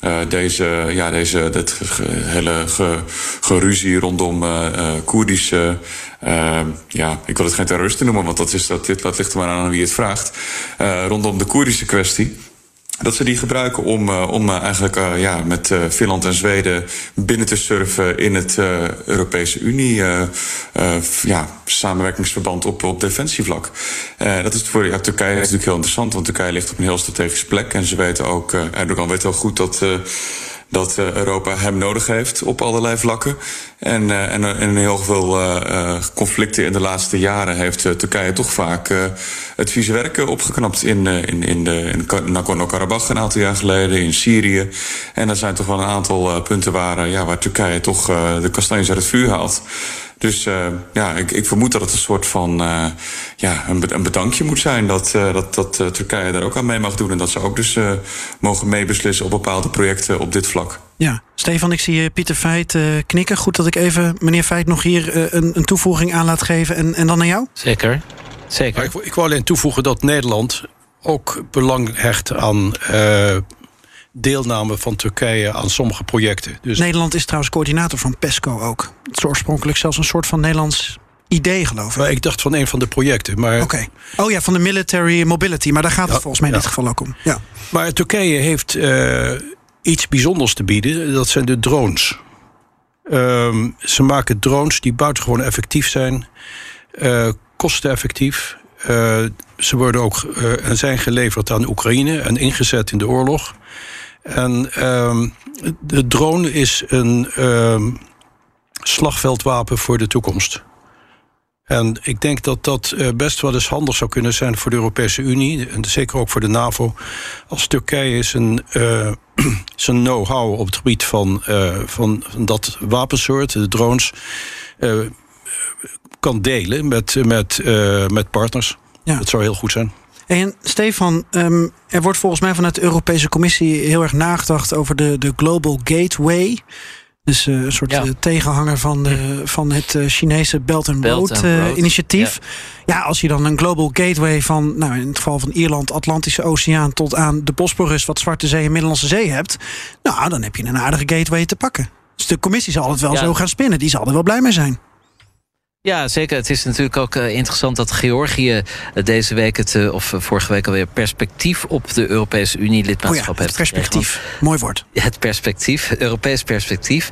Uh, deze, ja, deze dat hele ge, geruzie rondom uh, uh, Koerdische. ja, ik wil het geen terroristen noemen, want dat, is, dat, dit, dat ligt er maar aan wie het vraagt. rondom de Koerdische kwestie dat ze die gebruiken om, uh, om uh, eigenlijk uh, ja, met Finland en Zweden binnen te surfen in het Europese Unie ja, samenwerkingsverband op, op defensievlak. dat is voor ja, Turkije is natuurlijk heel interessant, want Turkije ligt op een heel strategische plek. En ze weten ook, Erdogan weet wel goed dat dat uh, Europa hem nodig heeft op allerlei vlakken. En, uh, en, en in heel veel conflicten in de laatste jaren heeft Turkije toch vaak het vieze werken opgeknapt in, in, in, de, in Nagorno-Karabakh een aantal jaar geleden, in Syrië. En er zijn toch wel een aantal punten waar, ja, waar Turkije toch de kastanjes uit het vuur haalt. Dus uh, ja, ik, ik, vermoed dat het een soort van uh, ja, een, een, bedankje moet zijn dat, uh, dat, dat Turkije daar ook aan mee mag doen. En dat ze ook dus mogen meebeslissen op bepaalde projecten op dit vlak. Ja, Stefan, ik zie Pieter Feit knikken. Goed dat ik even meneer Feit nog hier een, een, toevoeging aan laat geven. En, en dan naar jou? Zeker. Zeker. Ik, ik wil alleen toevoegen dat Nederland ook belang hecht aan deelname van Turkije aan sommige projecten. Dus Nederland is trouwens coördinator van PESCO ook. Het is oorspronkelijk zelfs een soort van Nederlands idee, geloof ik. Maar ik dacht van een van de projecten. Maar... Oké. Oh ja, van de military mobility. Maar daar gaat het volgens mij in dit geval ook om. Ja. Maar Turkije heeft uh, iets bijzonders te bieden. Dat zijn de drones. Um, ze maken drones die buitengewoon effectief zijn. Uh, kosteneffectief. Uh, ze worden ook en zijn geleverd aan Oekraïne en ingezet in de oorlog. En um, de drone is een um, slagveldwapen voor de toekomst. En ik denk dat dat best wel eens handig zou kunnen zijn voor de Europese Unie. En zeker ook voor de NAVO. Als Turkije zijn, uh, zijn know-how op het gebied van, uh, van, van, dat wapensoort, de drones, uh, kan delen met, met, met partners. Ja. Dat zou heel goed zijn. En Stefan, um, er wordt volgens mij vanuit de Europese Commissie heel erg nagedacht over de, de Global Gateway. Dus uh, een soort ja. uh, tegenhanger van, de, van het Chinese Belt and Road, Belt and Road. initiatief. Ja. ja. als je dan een global gateway van, nou in het geval van Ierland, Atlantische Oceaan tot aan de Bosporus, wat Zwarte Zee en Middellandse Zee hebt, nou dan heb je een aardige gateway te pakken. Dus de commissie zal het wel ja. zo gaan spinnen. Die zal er wel blij mee zijn. Ja, zeker. Het is natuurlijk ook uh, interessant dat Georgië uh, deze week het, uh, of vorige week alweer perspectief op de Europese Unie lidmaatschap oh ja, heeft. Perspectief, mooi woord. Het perspectief, Europees perspectief.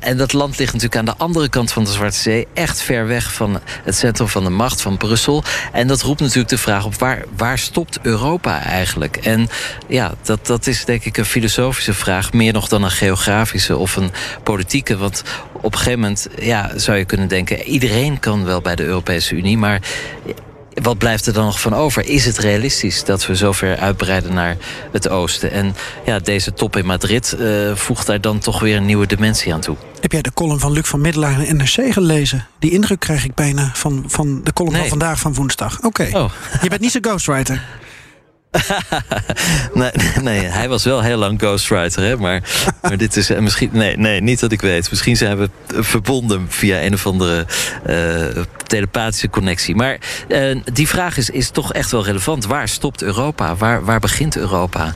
en dat land ligt natuurlijk aan de andere kant van de Zwarte Zee, echt ver weg van het centrum van de macht van Brussel. En dat roept natuurlijk de vraag op waar, waar stopt Europa eigenlijk? En ja, dat, dat is denk ik een filosofische vraag, meer nog dan een geografische of een politieke. Want op een gegeven moment ja, zou je kunnen denken, iedereen kan wel bij de Europese Unie, maar wat blijft er dan nog van over? Is het realistisch dat we zover uitbreiden naar het oosten? En ja, deze top in Madrid uh, voegt daar dan toch weer een nieuwe dimensie aan toe. Heb jij de column van Luc van Middelaar in NRC gelezen? Die indruk krijg ik bijna van, van de column nee. van vandaag van woensdag. Oké. Okay. Oh. Je bent niet zo'n ghostwriter. nee, nee, hij was wel heel lang ghostwriter, hè? Maar, maar dit is uh, misschien. Nee, nee, niet dat ik weet. Misschien zijn we verbonden via een of andere uh, telepathische connectie. Maar die vraag is, is toch echt wel relevant. Waar stopt Europa? Waar, waar begint Europa?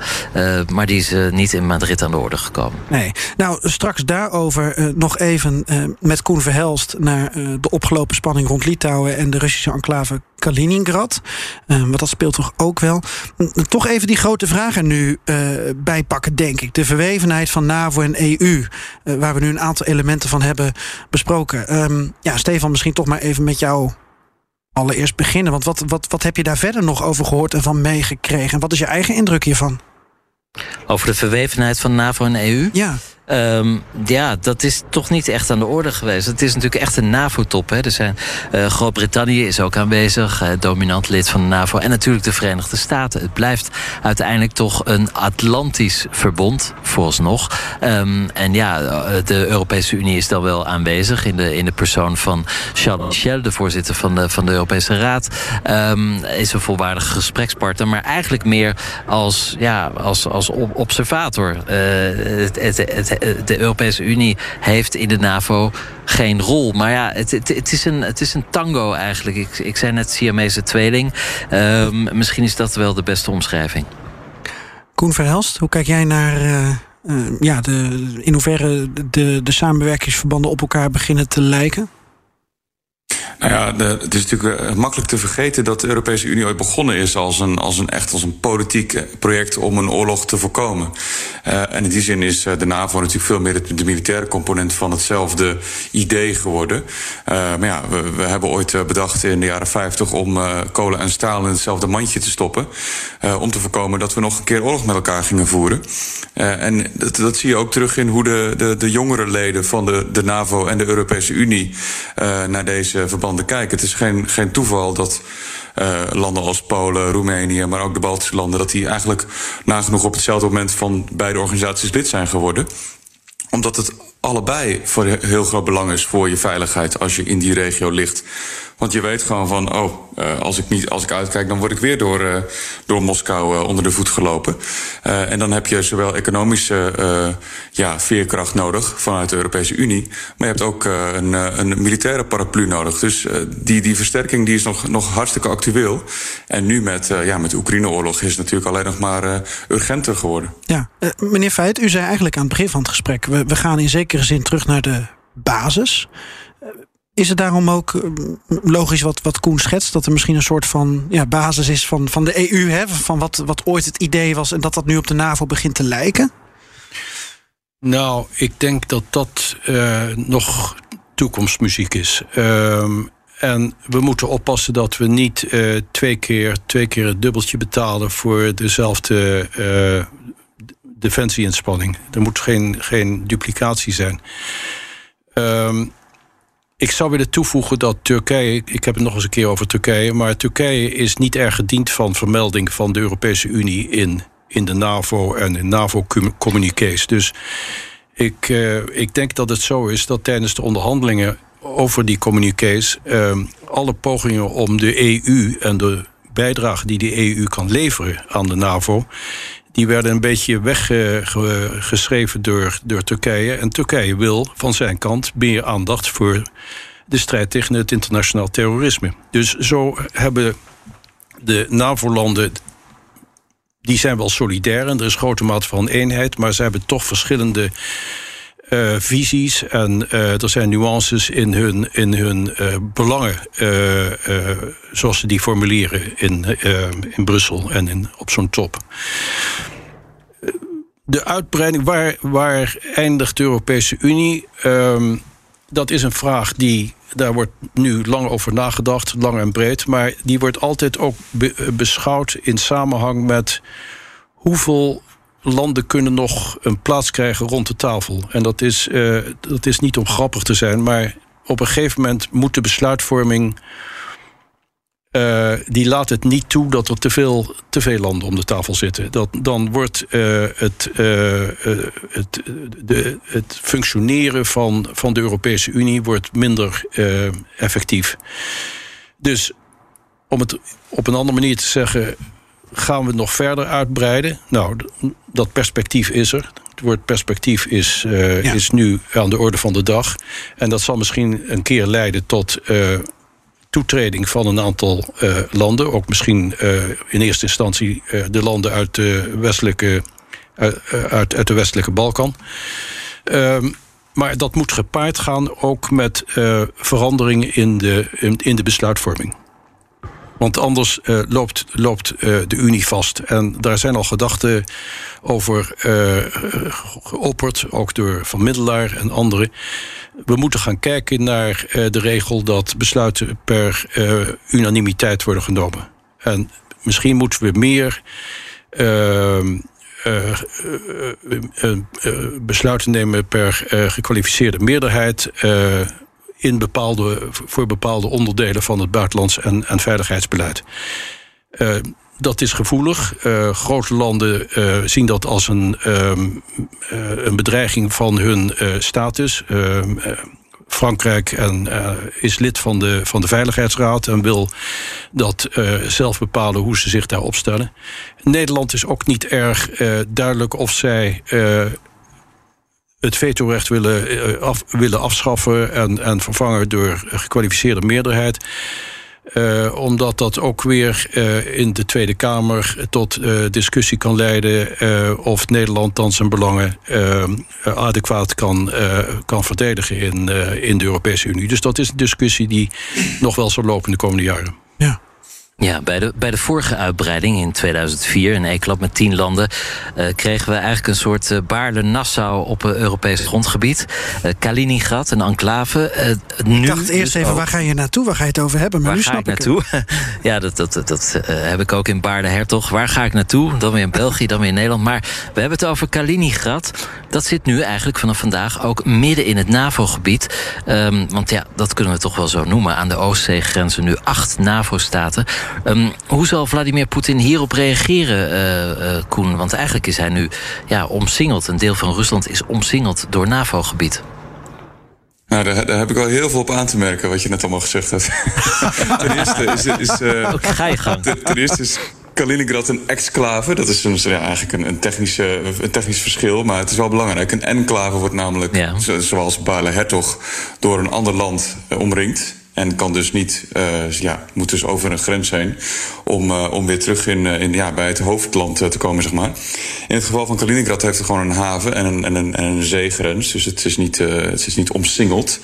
maar die is niet in Madrid aan de orde gekomen. Nee. Nou, straks daarover nog even met Koen Verhelst naar de opgelopen spanning rond Litouwen en de Russische enclave Kaliningrad. want dat speelt toch ook wel toch even die grote vraag er nu uh, bij pakken, denk ik. De verwevenheid van NAVO en EU, uh, waar we nu een aantal elementen van hebben besproken. Um, ja, Stefan, misschien toch maar even met jou allereerst beginnen. Want wat, wat, wat heb je daar verder nog over gehoord en van meegekregen? En wat is je eigen indruk hiervan? Over de verwevenheid van NAVO en EU? Ja. Um, ja, dat is toch niet echt aan de orde geweest. Het is natuurlijk echt een NAVO-top. Uh, Groot-Brittannië is ook aanwezig, uh, dominant lid van de NAVO, en natuurlijk de Verenigde Staten. Het blijft uiteindelijk toch een Atlantisch verbond, vooralsnog. Um, en ja, de Europese Unie is dan wel aanwezig in de, in de persoon van Charles Michel, de voorzitter van de, van de Europese Raad. Um, is een volwaardige gesprekspartner, maar eigenlijk meer als, ja, als, als observator. Het, het, het de Europese Unie heeft in de NAVO geen rol. Maar ja, het, het, is, een, het is een tango eigenlijk. Ik, ik zei net Siamese tweeling. Um, misschien is dat wel de beste omschrijving. Koen Verhelst, hoe kijk jij naar... Uh, uh, ja, de, in hoeverre de, de samenwerkingsverbanden op elkaar beginnen te lijken? Nou ja, het is natuurlijk uh, makkelijk te vergeten dat de Europese Unie ooit begonnen is als een, als een echt als een politiek eh, project om een oorlog te voorkomen. Uh, en in die zin is de NAVO natuurlijk veel meer de, de, militaire component van hetzelfde idee geworden. maar ja, we, we, hebben ooit bedacht in de jaren 50 om kolen en staal in hetzelfde mandje te stoppen. om te voorkomen dat we nog een keer oorlog met elkaar gingen voeren. en dat, dat, zie je ook terug in hoe de, de, de jongere leden van de, de NAVO en de Europese Unie naar deze Het is geen, geen toeval dat uh, landen als Polen, Roemenië, maar ook de Baltische landen, dat die eigenlijk nagenoeg op hetzelfde moment van beide organisaties lid zijn geworden. Omdat het allebei voor heel groot belang is voor je veiligheid als je in die regio ligt. Want je weet gewoon van, oh, uh, als, ik niet, als ik uitkijk, dan word ik weer door, uh, door Moskou uh, onder de voet gelopen. en dan heb je zowel economische ja, veerkracht nodig vanuit de Europese Unie. Maar je hebt ook een, een militaire paraplu nodig. Dus die, die versterking die is nog, nog hartstikke actueel. En nu met, ja, met de Oekraïne-oorlog is het natuurlijk alleen nog maar urgenter geworden. Ja, meneer Feit, u zei eigenlijk aan het begin van het gesprek... we, we gaan in zekere zin terug naar de basis... Is het daarom ook eh, logisch wat, wat Koen schetst, dat er misschien een soort van ja, basis is van, van de EU, hè, van wat, wat ooit het idee was en dat dat nu op de NAVO begint te lijken? Nou, ik denk dat dat uh, nog toekomstmuziek is. Uh, en we moeten oppassen dat we niet uh, twee, keer, twee keer het dubbeltje betalen voor dezelfde defensieinspanning. Er moet geen, geen duplicatie zijn. Um, ik zou willen toevoegen dat Turkije, ik heb het nog eens een keer over Turkije, maar Turkije is niet erg gediend van vermelding van de Europese Unie in, in de NAVO en in NAVO-communiqués. Dus ik, uh, ik denk dat het zo is dat tijdens de onderhandelingen over die communiqués uh, alle pogingen om de EU en de bijdrage die de EU kan leveren aan de NAVO, die werden een beetje weggeschreven door, door Turkije. En Turkije wil van zijn kant meer aandacht voor de strijd tegen het internationaal terrorisme. Dus zo hebben de NAVO-landen. Die zijn wel solidair en er is grote mate van eenheid, maar ze hebben toch verschillende uh, visies en uh, er zijn nuances in hun, in hun uh, belangen, zoals ze die formuleren in, in Brussel en in, op zo'n top. De uitbreiding, waar, waar eindigt de Europese Unie? Um, dat is een vraag die, daar wordt nu lang over nagedacht, lang en breed, maar die wordt altijd ook be beschouwd in samenhang met hoeveel landen kunnen nog een plaats krijgen rond de tafel. En dat is, uh, dat is niet om grappig te zijn, maar op een gegeven moment moet de besluitvorming. Uh, die laat het niet toe dat er te veel, te veel landen om de tafel zitten. Dat, dan wordt uh, het, het, de, het functioneren van, van de Europese Unie wordt minder effectief. Dus om het op een andere manier te zeggen gaan we nog verder uitbreiden? Nou, dat perspectief is er. Het woord perspectief is, uh, is nu aan de orde van de dag. En dat zal misschien een keer leiden tot uh, toetreding van een aantal uh, landen. Ook misschien in eerste instantie de landen uit de westelijke, uit, uit de westelijke Balkan. Ehm, maar dat moet gepaard gaan ook met veranderingen in de, in, in de besluitvorming. Want anders uh, loopt, loopt uh, de Unie vast. En daar zijn al gedachten over uh, geopperd, ook door Van Middelaar en anderen. We moeten gaan kijken naar de regel dat besluiten per unanimiteit worden genomen. En misschien moeten we meer. Ehm, besluiten nemen per gekwalificeerde meerderheid in bepaalde, voor bepaalde onderdelen van het buitenlands en, en veiligheidsbeleid. Uh, dat is gevoelig. Uh, grote landen uh, zien dat als een, um, een bedreiging van hun status. Ehm, Frankrijk en, is lid van de, van de Veiligheidsraad en wil dat zelf bepalen hoe ze zich daar opstellen. Nederland is ook niet erg duidelijk of zij het vetorecht willen, eh, af, willen afschaffen en, en vervangen door gekwalificeerde meerderheid. Uh, omdat dat ook weer uh, in de Tweede Kamer tot discussie kan leiden of Nederland dan zijn belangen adequaat kan, kan verdedigen in, in de Europese Unie. Dus dat is een discussie die nog wel zal lopen de komende jaren. Ja. Ja, bij de, bij de vorige uitbreiding in 2004, een ECLAB met tien landen, uh, kregen we eigenlijk een soort uh, Baarle-Nassau op uh, Europees grondgebied. Kaliningrad, een enclave. nu ik dacht eerst dus even, ook... waar ga je naartoe? Waar ga je het over hebben? Maar waar nu ga ik naartoe? ja, dat, dat, dat, dat heb ik ook in Baarle-Hertog. Waar ga ik naartoe? Dan weer in België, dan weer in Nederland. Maar we hebben het over Kaliningrad. Dat zit nu eigenlijk vanaf vandaag ook midden in het NAVO-gebied. Um, want ja, dat kunnen we toch wel zo noemen. Aan de Oostzee-grenzen nu acht NAVO-staten. Um, hoe zal Vladimir Poetin hierop reageren, uh, uh, Koen? Want eigenlijk is hij nu ja, omsingeld. Een deel van Rusland is omsingeld door NAVO-gebied. Nou, daar, daar, heb ik wel heel veel op aan te merken, wat je net allemaal gezegd hebt. ten eerste is... is uh, ga je gang. Ten, ten eerste is Kaliningrad een exclave. Dat is een, ja, eigenlijk een, een, technische, een technisch verschil, maar het is wel belangrijk. Een enclave wordt namelijk, ja. zoals Bale Hertog, door een ander land omringd. En kan dus niet, uh, ja, moet dus over een grens heen om, uh, om weer terug in, uh, in, ja, bij het hoofdland te komen, zeg maar. In het geval van Kaliningrad heeft het gewoon een haven en een, en een, en een zeegrens. Dus het is niet, het is niet omsingeld.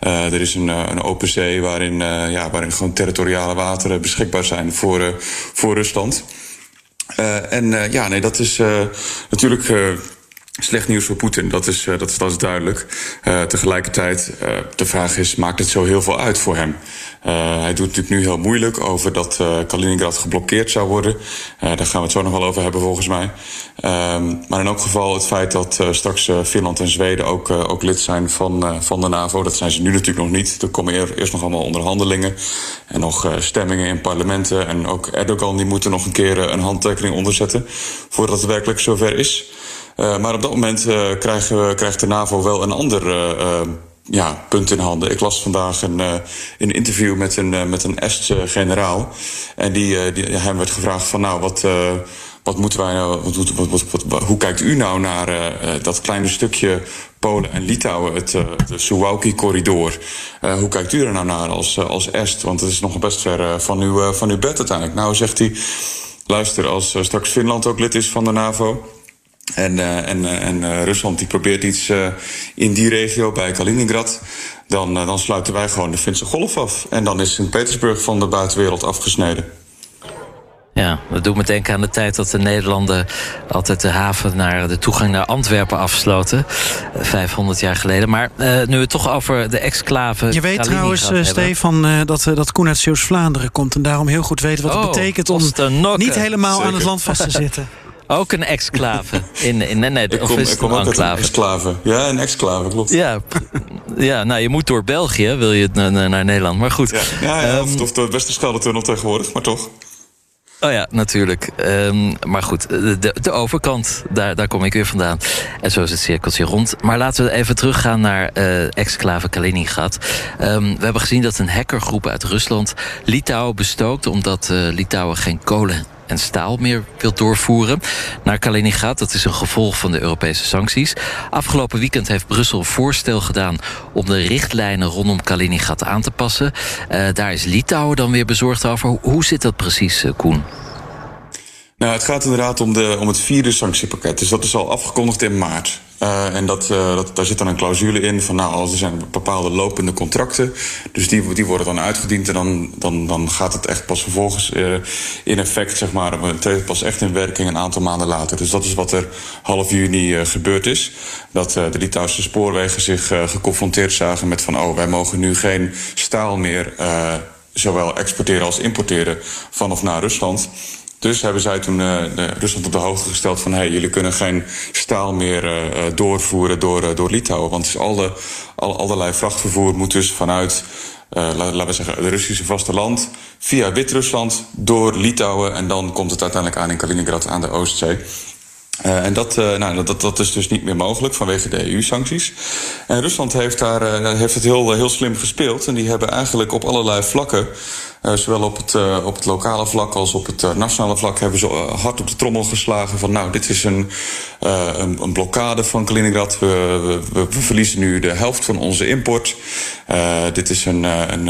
er is een, een open zee waarin, ja, waarin gewoon territoriale wateren beschikbaar zijn voor, voor Rusland. en ja, nee, dat is natuurlijk Slecht nieuws voor Poetin, dat is, uh, dat, is, duidelijk. Uh, tegelijkertijd, uh, de vraag is, maakt het zo heel veel uit voor hem? hij doet natuurlijk nu heel moeilijk over dat Kaliningrad geblokkeerd zou worden. daar gaan we het zo nog wel over hebben volgens mij. Ehm, maar in elk geval het feit dat straks Finland en Zweden ook, ook lid zijn van, van de NAVO. Dat zijn ze nu natuurlijk nog niet. Er komen eerst nog allemaal onderhandelingen en nog stemmingen in parlementen. En ook Erdogan die moet er nog een keer een handtekening onderzetten voordat het werkelijk zover is. Uh, maar op dat moment uh, krijgen krijgt de NAVO wel een ander uh, ja, punt in handen. Ik las vandaag een, een interview met een, met een Estse generaal. En die, hem werd gevraagd van nou, wat, wat moeten wij nou, wat, hoe kijkt u nou naar dat kleine stukje Polen en Litouwen, het, de Suwałki-corridor? hoe kijkt u er nou naar als, als Est? Want het is nog best ver van, van uw bed uiteindelijk. Nou, zegt hij, luister, als straks Finland ook lid is van de NAVO en, uh, en, uh, en uh, Rusland die probeert iets in die regio bij Kaliningrad. Dan, dan sluiten wij gewoon de Finse golf af. En dan is Sint-Petersburg van de buitenwereld afgesneden. Ja, dat doet me denken aan de tijd dat de Nederlanden altijd de haven naar de toegang naar Antwerpen afsloten. 500 jaar geleden. Maar uh, nu we het toch over de exclave. Je weet trouwens, uh, Stefan, uh, dat, dat Koen uit Zeeuws-Vlaanderen komt. En daarom heel goed weten wat het oh, betekent om niet helemaal Zeker. aan het land vast te zitten. Ook een exclave. In, in, nee, nee, ik kom, ik kom ook uit een exclave. Ja, een exclave, klopt. Ja, ja, nou je moet door België, wil je naar, naar Nederland. Maar goed. Ja, ja, ja um, of, of door het Westerschelde-tunnel tegenwoordig, maar toch. Oh ja, natuurlijk. Um, maar goed, de, de overkant, daar, daar kom ik weer vandaan. En zo is het cirkeltje rond. Maar laten we even teruggaan naar uh, exclave Kaliningrad. Um, we hebben gezien dat een hackergroep uit Rusland Litouwen bestookt... omdat uh, Litouwen geen kolen en staal meer wil doorvoeren naar Kaliningrad. Dat is een gevolg van de Europese sancties. Afgelopen weekend heeft Brussel een voorstel gedaan om de richtlijnen rondom Kaliningrad aan te passen. Uh, daar is Litouwen dan weer bezorgd over. Hoe zit dat precies, uh, Koen? Nou, het gaat inderdaad om, de, om het vierde sanctiepakket. Dus dat is al afgekondigd in maart. Uh, en dat, uh, dat, daar zit dan een clausule in van nou, als er zijn bepaalde lopende contracten. Dus die, die worden dan uitgediend en dan, dan, dan gaat het echt pas vervolgens uh, in effect, zeg maar. Het pas echt in werking een aantal maanden later. Dus dat is wat er half juni gebeurd is. Dat de Litouwse spoorwegen zich geconfronteerd zagen met van oh, wij mogen nu geen staal meer zowel exporteren als importeren vanaf naar Rusland. Dus hebben zij toen uh, Rusland op de hoogte gesteld van... hey, jullie kunnen geen staal meer uh, doorvoeren door, door Litouwen. Want alle, al, allerlei vrachtvervoer moet dus vanuit... laten we zeggen, het Russische vasteland... via Wit-Rusland door Litouwen... en dan komt het uiteindelijk aan in Kaliningrad aan de Oostzee. En dat, nou, dat, dat is dus niet meer mogelijk vanwege de EU-sancties. En Rusland heeft, daar, heeft het heel, heel slim gespeeld. En die hebben eigenlijk op allerlei vlakken zowel op het, uh, op het lokale vlak als op het uh, nationale vlak hebben ze hard op de trommel geslagen van nou, dit is een, een, een, blokkade van Kaliningrad. We, we, verliezen nu de helft van onze import. dit is een, een,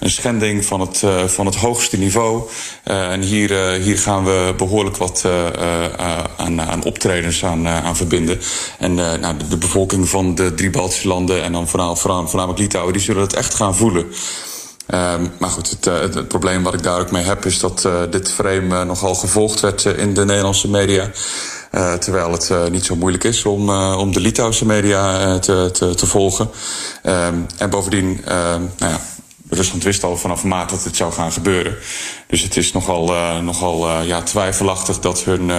een schending van het, van het hoogste niveau. en hier, hier gaan we behoorlijk wat aan, aan optredens aan, aan verbinden. En nou, de, de, bevolking van de drie Baltische landen en dan voornamelijk, voornamelijk Litouwen, die zullen het echt gaan voelen. Um, maar goed, het, uh, het, probleem wat ik daar ook mee heb... is dat uh, dit frame uh, nogal gevolgd werd in de Nederlandse media. terwijl het niet zo moeilijk is om, om de Litouwse media te, te, te, volgen. Um, en bovendien, nou ja, Rusland wist al vanaf maart dat het zou gaan gebeuren. Dus het is nogal, nogal ja, twijfelachtig dat hun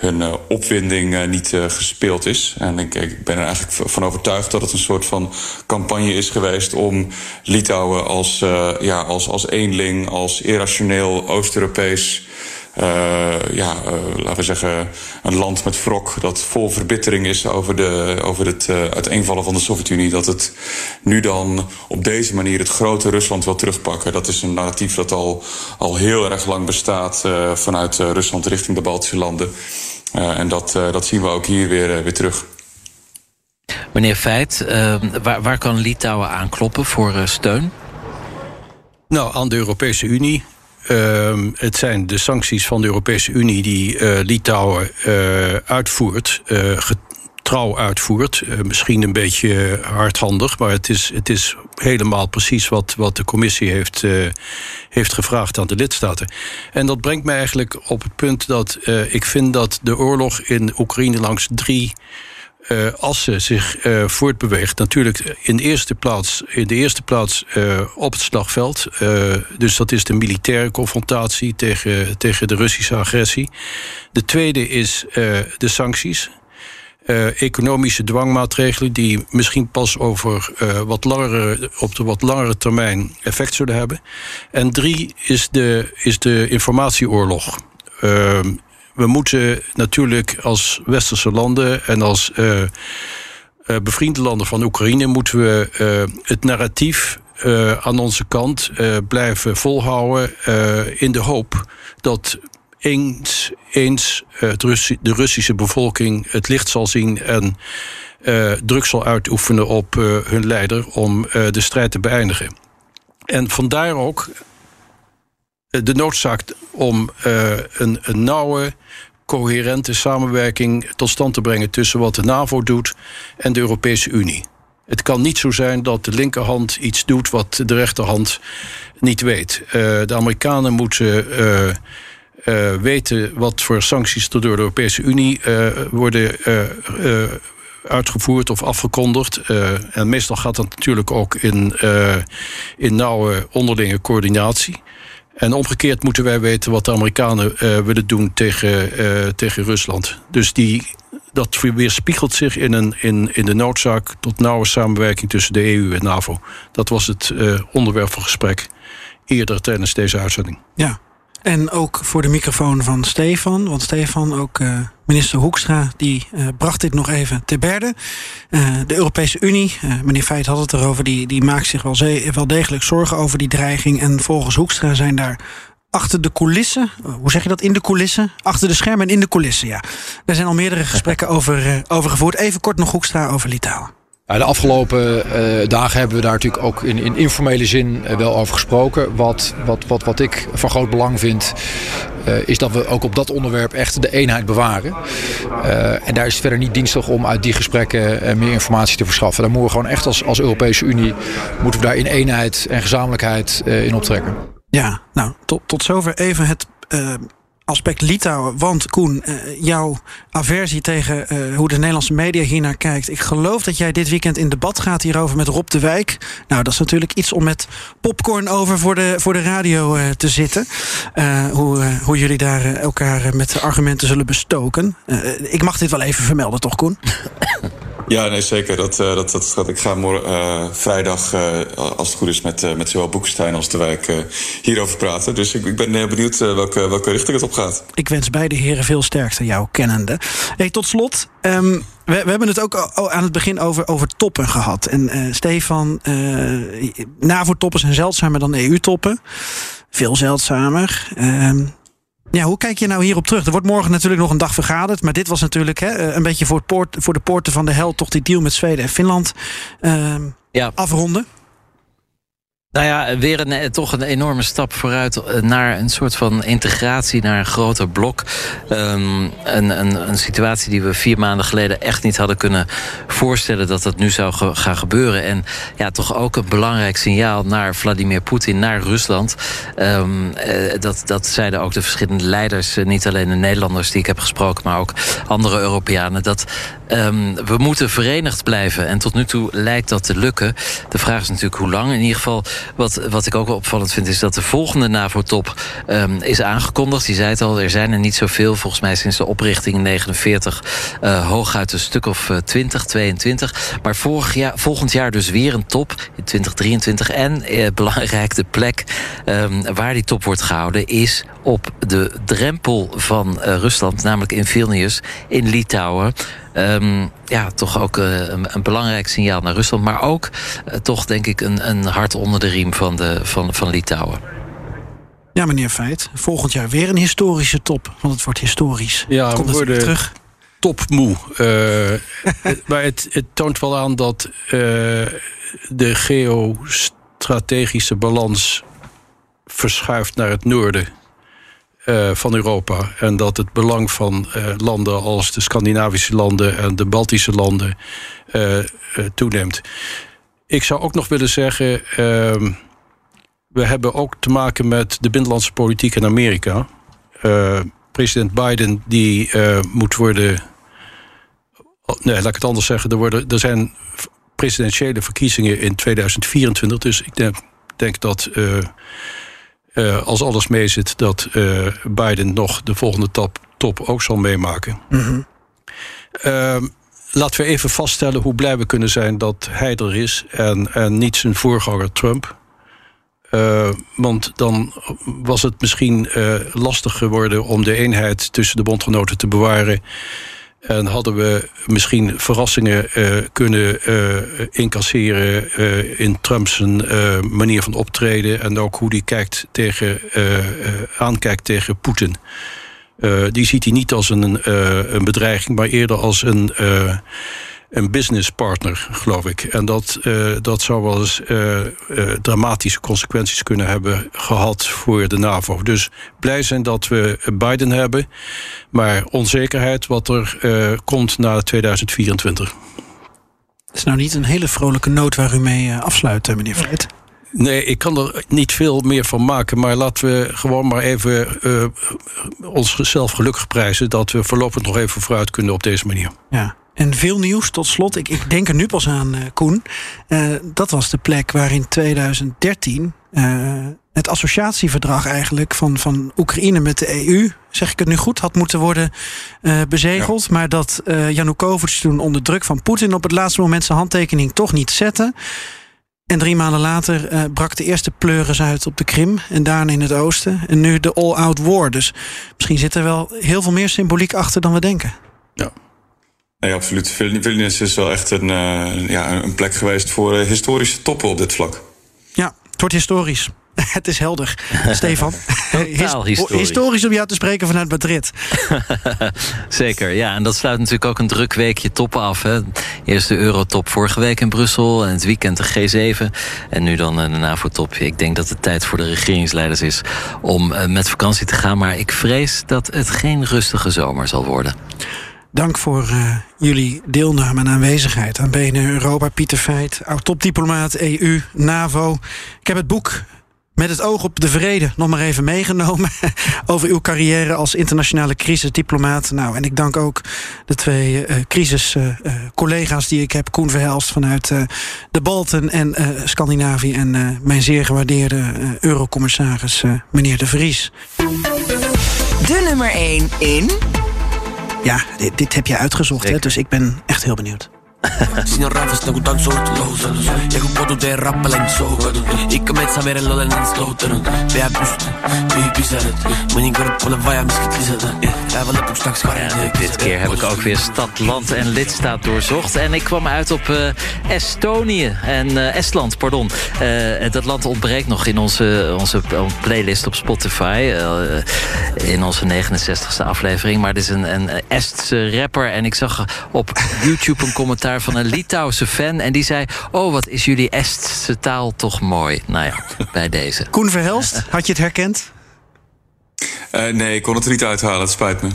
hun uh, opwinding uh, niet uh, gespeeld is. En ik, ik, ben er eigenlijk van overtuigd dat het een soort van campagne is geweest om Litouwen als, ja, als, als eenling, als irrationeel Oost-Europees. ja, laten we zeggen, een land met wrok dat vol verbittering is over, de, over het uiteenvallen van de Sovjet-Unie. Dat het nu dan op deze manier het grote Rusland wil terugpakken. Dat is een narratief dat al, al heel erg lang bestaat vanuit Rusland richting de Baltische landen. Uh, en dat, uh, dat zien we ook hier weer, uh, weer terug. Meneer Feit, waar, waar kan Litouwen aankloppen voor steun? Nou, aan de Europese Unie. Ehm, het zijn de sancties van de Europese Unie die Litouwen uitvoert, trouw uitvoert. misschien een beetje hardhandig, maar het is, het is helemaal precies wat, wat de commissie heeft, uh, heeft gevraagd aan de lidstaten. En dat brengt mij eigenlijk op het punt dat uh, ik vind dat de oorlog in Oekraïne langs drie ze zich voortbeweegt, natuurlijk in de eerste plaats, in de eerste plaats op het slagveld. dus dat is de militaire confrontatie tegen, tegen de Russische agressie. De tweede is de sancties. Economische dwangmaatregelen die misschien pas over wat langere, op de wat langere termijn effect zullen hebben. En drie is de, is de informatieoorlog. Ehm, we moeten natuurlijk als westerse landen en als uh, bevriende landen van Oekraïne moeten we het narratief aan onze kant blijven volhouden in de hoop dat eens, eens de Russische bevolking het licht zal zien en druk zal uitoefenen op hun leider om de strijd te beëindigen. En vandaar ook de noodzaak om een, een nauwe, coherente samenwerking tot stand te brengen tussen wat de NAVO doet en de Europese Unie. Het kan niet zo zijn dat de linkerhand iets doet wat de rechterhand niet weet. De Amerikanen moeten weten wat voor sancties er door de Europese Unie worden uitgevoerd of afgekondigd. en meestal gaat dat natuurlijk ook in, in nauwe onderlinge coördinatie. En omgekeerd moeten wij weten wat de Amerikanen willen doen tegen, tegen Rusland. Dus die, dat weerspiegelt zich in, een, in, in de noodzaak tot nauwe samenwerking tussen de EU en NAVO. Dat was het onderwerp van gesprek eerder tijdens deze uitzending. Ja, en ook voor de microfoon van Stefan. Want Stefan, ook uh, minister Hoekstra, die uh, bracht dit nog even te berde. Uh, de Europese Unie, meneer Feit had het erover, die, die maakt zich wel, wel degelijk zorgen over die dreiging. En volgens Hoekstra zijn daar achter de coulissen, hoe zeg je dat, in de coulissen? Achter de schermen en in de coulissen, ja. Daar zijn al meerdere gesprekken over, over gevoerd. Even kort nog Hoekstra over Litouwen de afgelopen uh, dagen hebben we daar natuurlijk ook in, in informele zin uh, wel over gesproken. Wat, wat, wat, wat ik van groot belang vind, uh, is dat we ook op dat onderwerp echt de eenheid bewaren. en daar is het verder niet dienstig om uit die gesprekken meer informatie te verschaffen. Daar moeten we gewoon echt als, als Europese Unie moeten we daar in eenheid en gezamenlijkheid in optrekken. Ja, nou, tot, tot zover even het aspect Litouwen. Want Koen, uh, jouw aversie tegen uh, hoe de Nederlandse media hiernaar kijkt. Ik geloof dat jij dit weekend in debat gaat hierover met Rob de Wijk. Nou, dat is natuurlijk iets om met popcorn over voor de, voor de radio uh, te zitten. hoe, hoe jullie daar elkaar met argumenten zullen bestoken. ik mag dit wel even vermelden, toch, Koen? Ja, nee, zeker. Dat, uh, dat, dat, ik ga morgen, uh, vrijdag, uh, als het goed is, met, met zowel Boekestein als de wijk hierover praten. Dus ik, ik ben benieuwd welke, welke richting het op gaat. Ik wens beide heren veel sterkte, jouw kennende. Hey, tot slot, um, we, we, hebben het ook aan het begin over, over toppen gehad. En Stefan, NAVO-toppen zijn zeldzamer dan EU-toppen. Veel zeldzamer. Um, ja, hoe kijk je nou hierop terug? Er wordt morgen natuurlijk nog een dag vergaderd. Maar dit was natuurlijk hè, eh, een beetje voor, het poort, voor de poorten van de hel... toch die deal met Zweden en Finland uh, ja. afronden. Nou ja, weer een, eh, toch een enorme stap vooruit eh, naar een soort van integratie, naar een groter blok. Um, een, een, een, situatie die we vier maanden geleden echt niet hadden kunnen voorstellen dat dat nu zou gaan gebeuren. En ja, toch ook een belangrijk signaal naar Vladimir Poetin, naar Rusland. Um, uh, dat, dat zeiden ook de verschillende leiders, niet alleen de Nederlanders die ik heb gesproken, maar ook andere Europeanen. Dat um, we moeten verenigd blijven. En tot nu toe lijkt dat te lukken. De vraag is natuurlijk hoe lang. In ieder geval wat, wat ik ook wel opvallend vind, is dat de volgende NAVO-top um, is aangekondigd. Die zei het al, er zijn er niet zoveel. Volgens mij sinds de oprichting in 49 uh, hooguit een stuk of 20, eh, 22. Maar vorig jaar, volgend jaar dus weer een top in 2023. En uh, belangrijk, de plek um, waar die top wordt gehouden is op de drempel van uh, Rusland, namelijk in Vilnius, in Litouwen. Um, ja, toch ook uh, een, een, belangrijk signaal naar Rusland. Maar ook uh, toch, denk ik, een, een hart onder de riem van, de, van, van Litouwen. Ja, meneer Feit. Volgend jaar weer een historische top. Want het wordt historisch. Ja, Komt we worden terug. topmoe. Uh, maar het, het, toont wel aan dat de geostrategische balans verschuift naar het noorden uh, van Europa. En dat het belang van uh, landen als de Scandinavische landen en de Baltische landen uh, toeneemt. Ik zou ook nog willen zeggen. Ehm, we hebben ook te maken met de binnenlandse politiek in Amerika. president Biden die moet worden nee, laat ik het anders zeggen. Er, worden, er zijn presidentiële verkiezingen in 2024. Dus ik denk, denk dat uh, uh, als alles meezit, dat uh, Biden nog de volgende top, top ook zal meemaken. Mm -hmm. laten we even vaststellen hoe blij we kunnen zijn dat hij er is en, en niet zijn voorganger Trump. want dan was het misschien lastig geworden om de eenheid tussen de bondgenoten te bewaren. En hadden we misschien verrassingen uh, kunnen uh, incasseren uh, in Trumps manier van optreden. En ook hoe hij kijkt tegen, aankijkt tegen Poetin. die ziet hij niet als een, een bedreiging, maar eerder als een een businesspartner, geloof ik. En dat, uh, dat zou wel eens uh, uh, dramatische consequenties kunnen hebben gehad voor de NAVO. Dus blij zijn dat we Biden hebben, maar onzekerheid wat er komt na 2024. Het is nou niet een hele vrolijke noot waar u mee afsluit, meneer Veit. Nee, ik kan er niet veel meer van maken. Maar laten we gewoon maar even uh, onszelf gelukkig prijzen... dat we voorlopig nog even vooruit kunnen op deze manier. Ja. En veel nieuws tot slot. Ik, ik denk er nu pas aan, uh, Koen. Uh, dat was de plek waar in 2013 uh, het associatieverdrag eigenlijk van, van Oekraïne met de EU, zeg ik het nu goed, had moeten worden bezegeld. Ja. Maar dat Janukovic toen onder druk van Poetin op het laatste moment zijn handtekening toch niet zette. En drie maanden later brak de eerste pleuris uit op de Krim en daarna in het oosten. En nu de all-out war. Dus misschien zit er wel heel veel meer symboliek achter dan we denken. Ja. Nee, absoluut. Vilnius is wel echt een, uh, ja, een plek geweest voor uh, historische toppen op dit vlak. Ja, het wordt historisch. Het is helder, Stefan. Totaal historisch. Historisch om jou te spreken vanuit Madrid. Zeker, ja. En dat sluit natuurlijk ook een druk weekje toppen af. Hè. Eerst de Eurotop vorige week in Brussel. En het weekend de G7. En nu dan de NAVO-top. Ik denk dat het tijd voor de regeringsleiders is om met vakantie te gaan. Maar ik vrees dat het geen rustige zomer zal worden. Dank voor uh, jullie deelname en aanwezigheid aan BNR Europa. Pieter Feit, oud-topdiplomaat EU, NAVO. Ik heb het boek met het oog op de vrede nog maar even meegenomen. over uw carrière als internationale crisisdiplomaat. Nou, en ik dank ook de twee uh, crisiscollega's uh, die ik heb. Koen Verhelst vanuit de Balten en Scandinavië. En mijn zeer gewaardeerde eurocommissaris meneer De Vries. De nummer 1 in... Ja, dit, dit heb je uitgezocht, hè, dus ik ben echt heel benieuwd. Signor Rafa sta guardando sotto E un po' tutte rappela in sopra Ik kan met avere lo del sloten Vea bust, wie bizaret Mijn corpo la vai a miskitlizaten ja, dit keer heb ik ook weer stad, land en lidstaat doorzocht. En ik kwam uit op uh, Estonië en uh, Estland, pardon. Uh, dat land ontbreekt nog in onze, onze playlist op Spotify. in onze 69ste aflevering. Maar het is een, een Estse rapper. En ik zag op YouTube een commentaar van een Litouwse fan. En die zei, oh, wat is jullie Estse taal toch mooi. Nou ja, bij deze. Koen Verhelst, had je het herkend? Uh, nee, ik kon het er niet uithalen, het spijt me.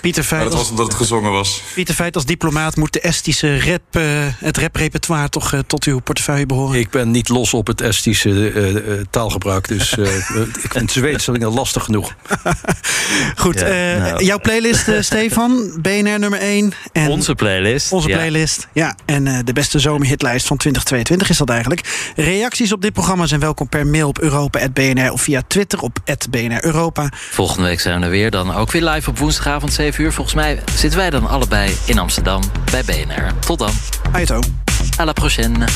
Pieter Feit. dat was omdat het gezongen was. Pieter Feit als diplomaat moet de Estische rap, uh, het raprepertoire toch uh, tot uw portefeuille behoren? Ik ben niet los op het Estische taalgebruik, dus ik vind Zweedstellingen lastig genoeg. Goed, ja, nou. jouw playlist, Stefan, BNR nummer 1. En onze playlist. Onze playlist, ja. ja. En de beste zomerhitlijst van 2022 is dat eigenlijk. Reacties op dit programma zijn welkom per mail op europa.bnr of via Twitter op BNR Europa. Volgende week zijn we er weer. Dan ook weer live op woensdagavond 7 uur. Volgens mij zitten wij dan allebei in Amsterdam bij BNR. Tot dan. Aito. À la prochaine.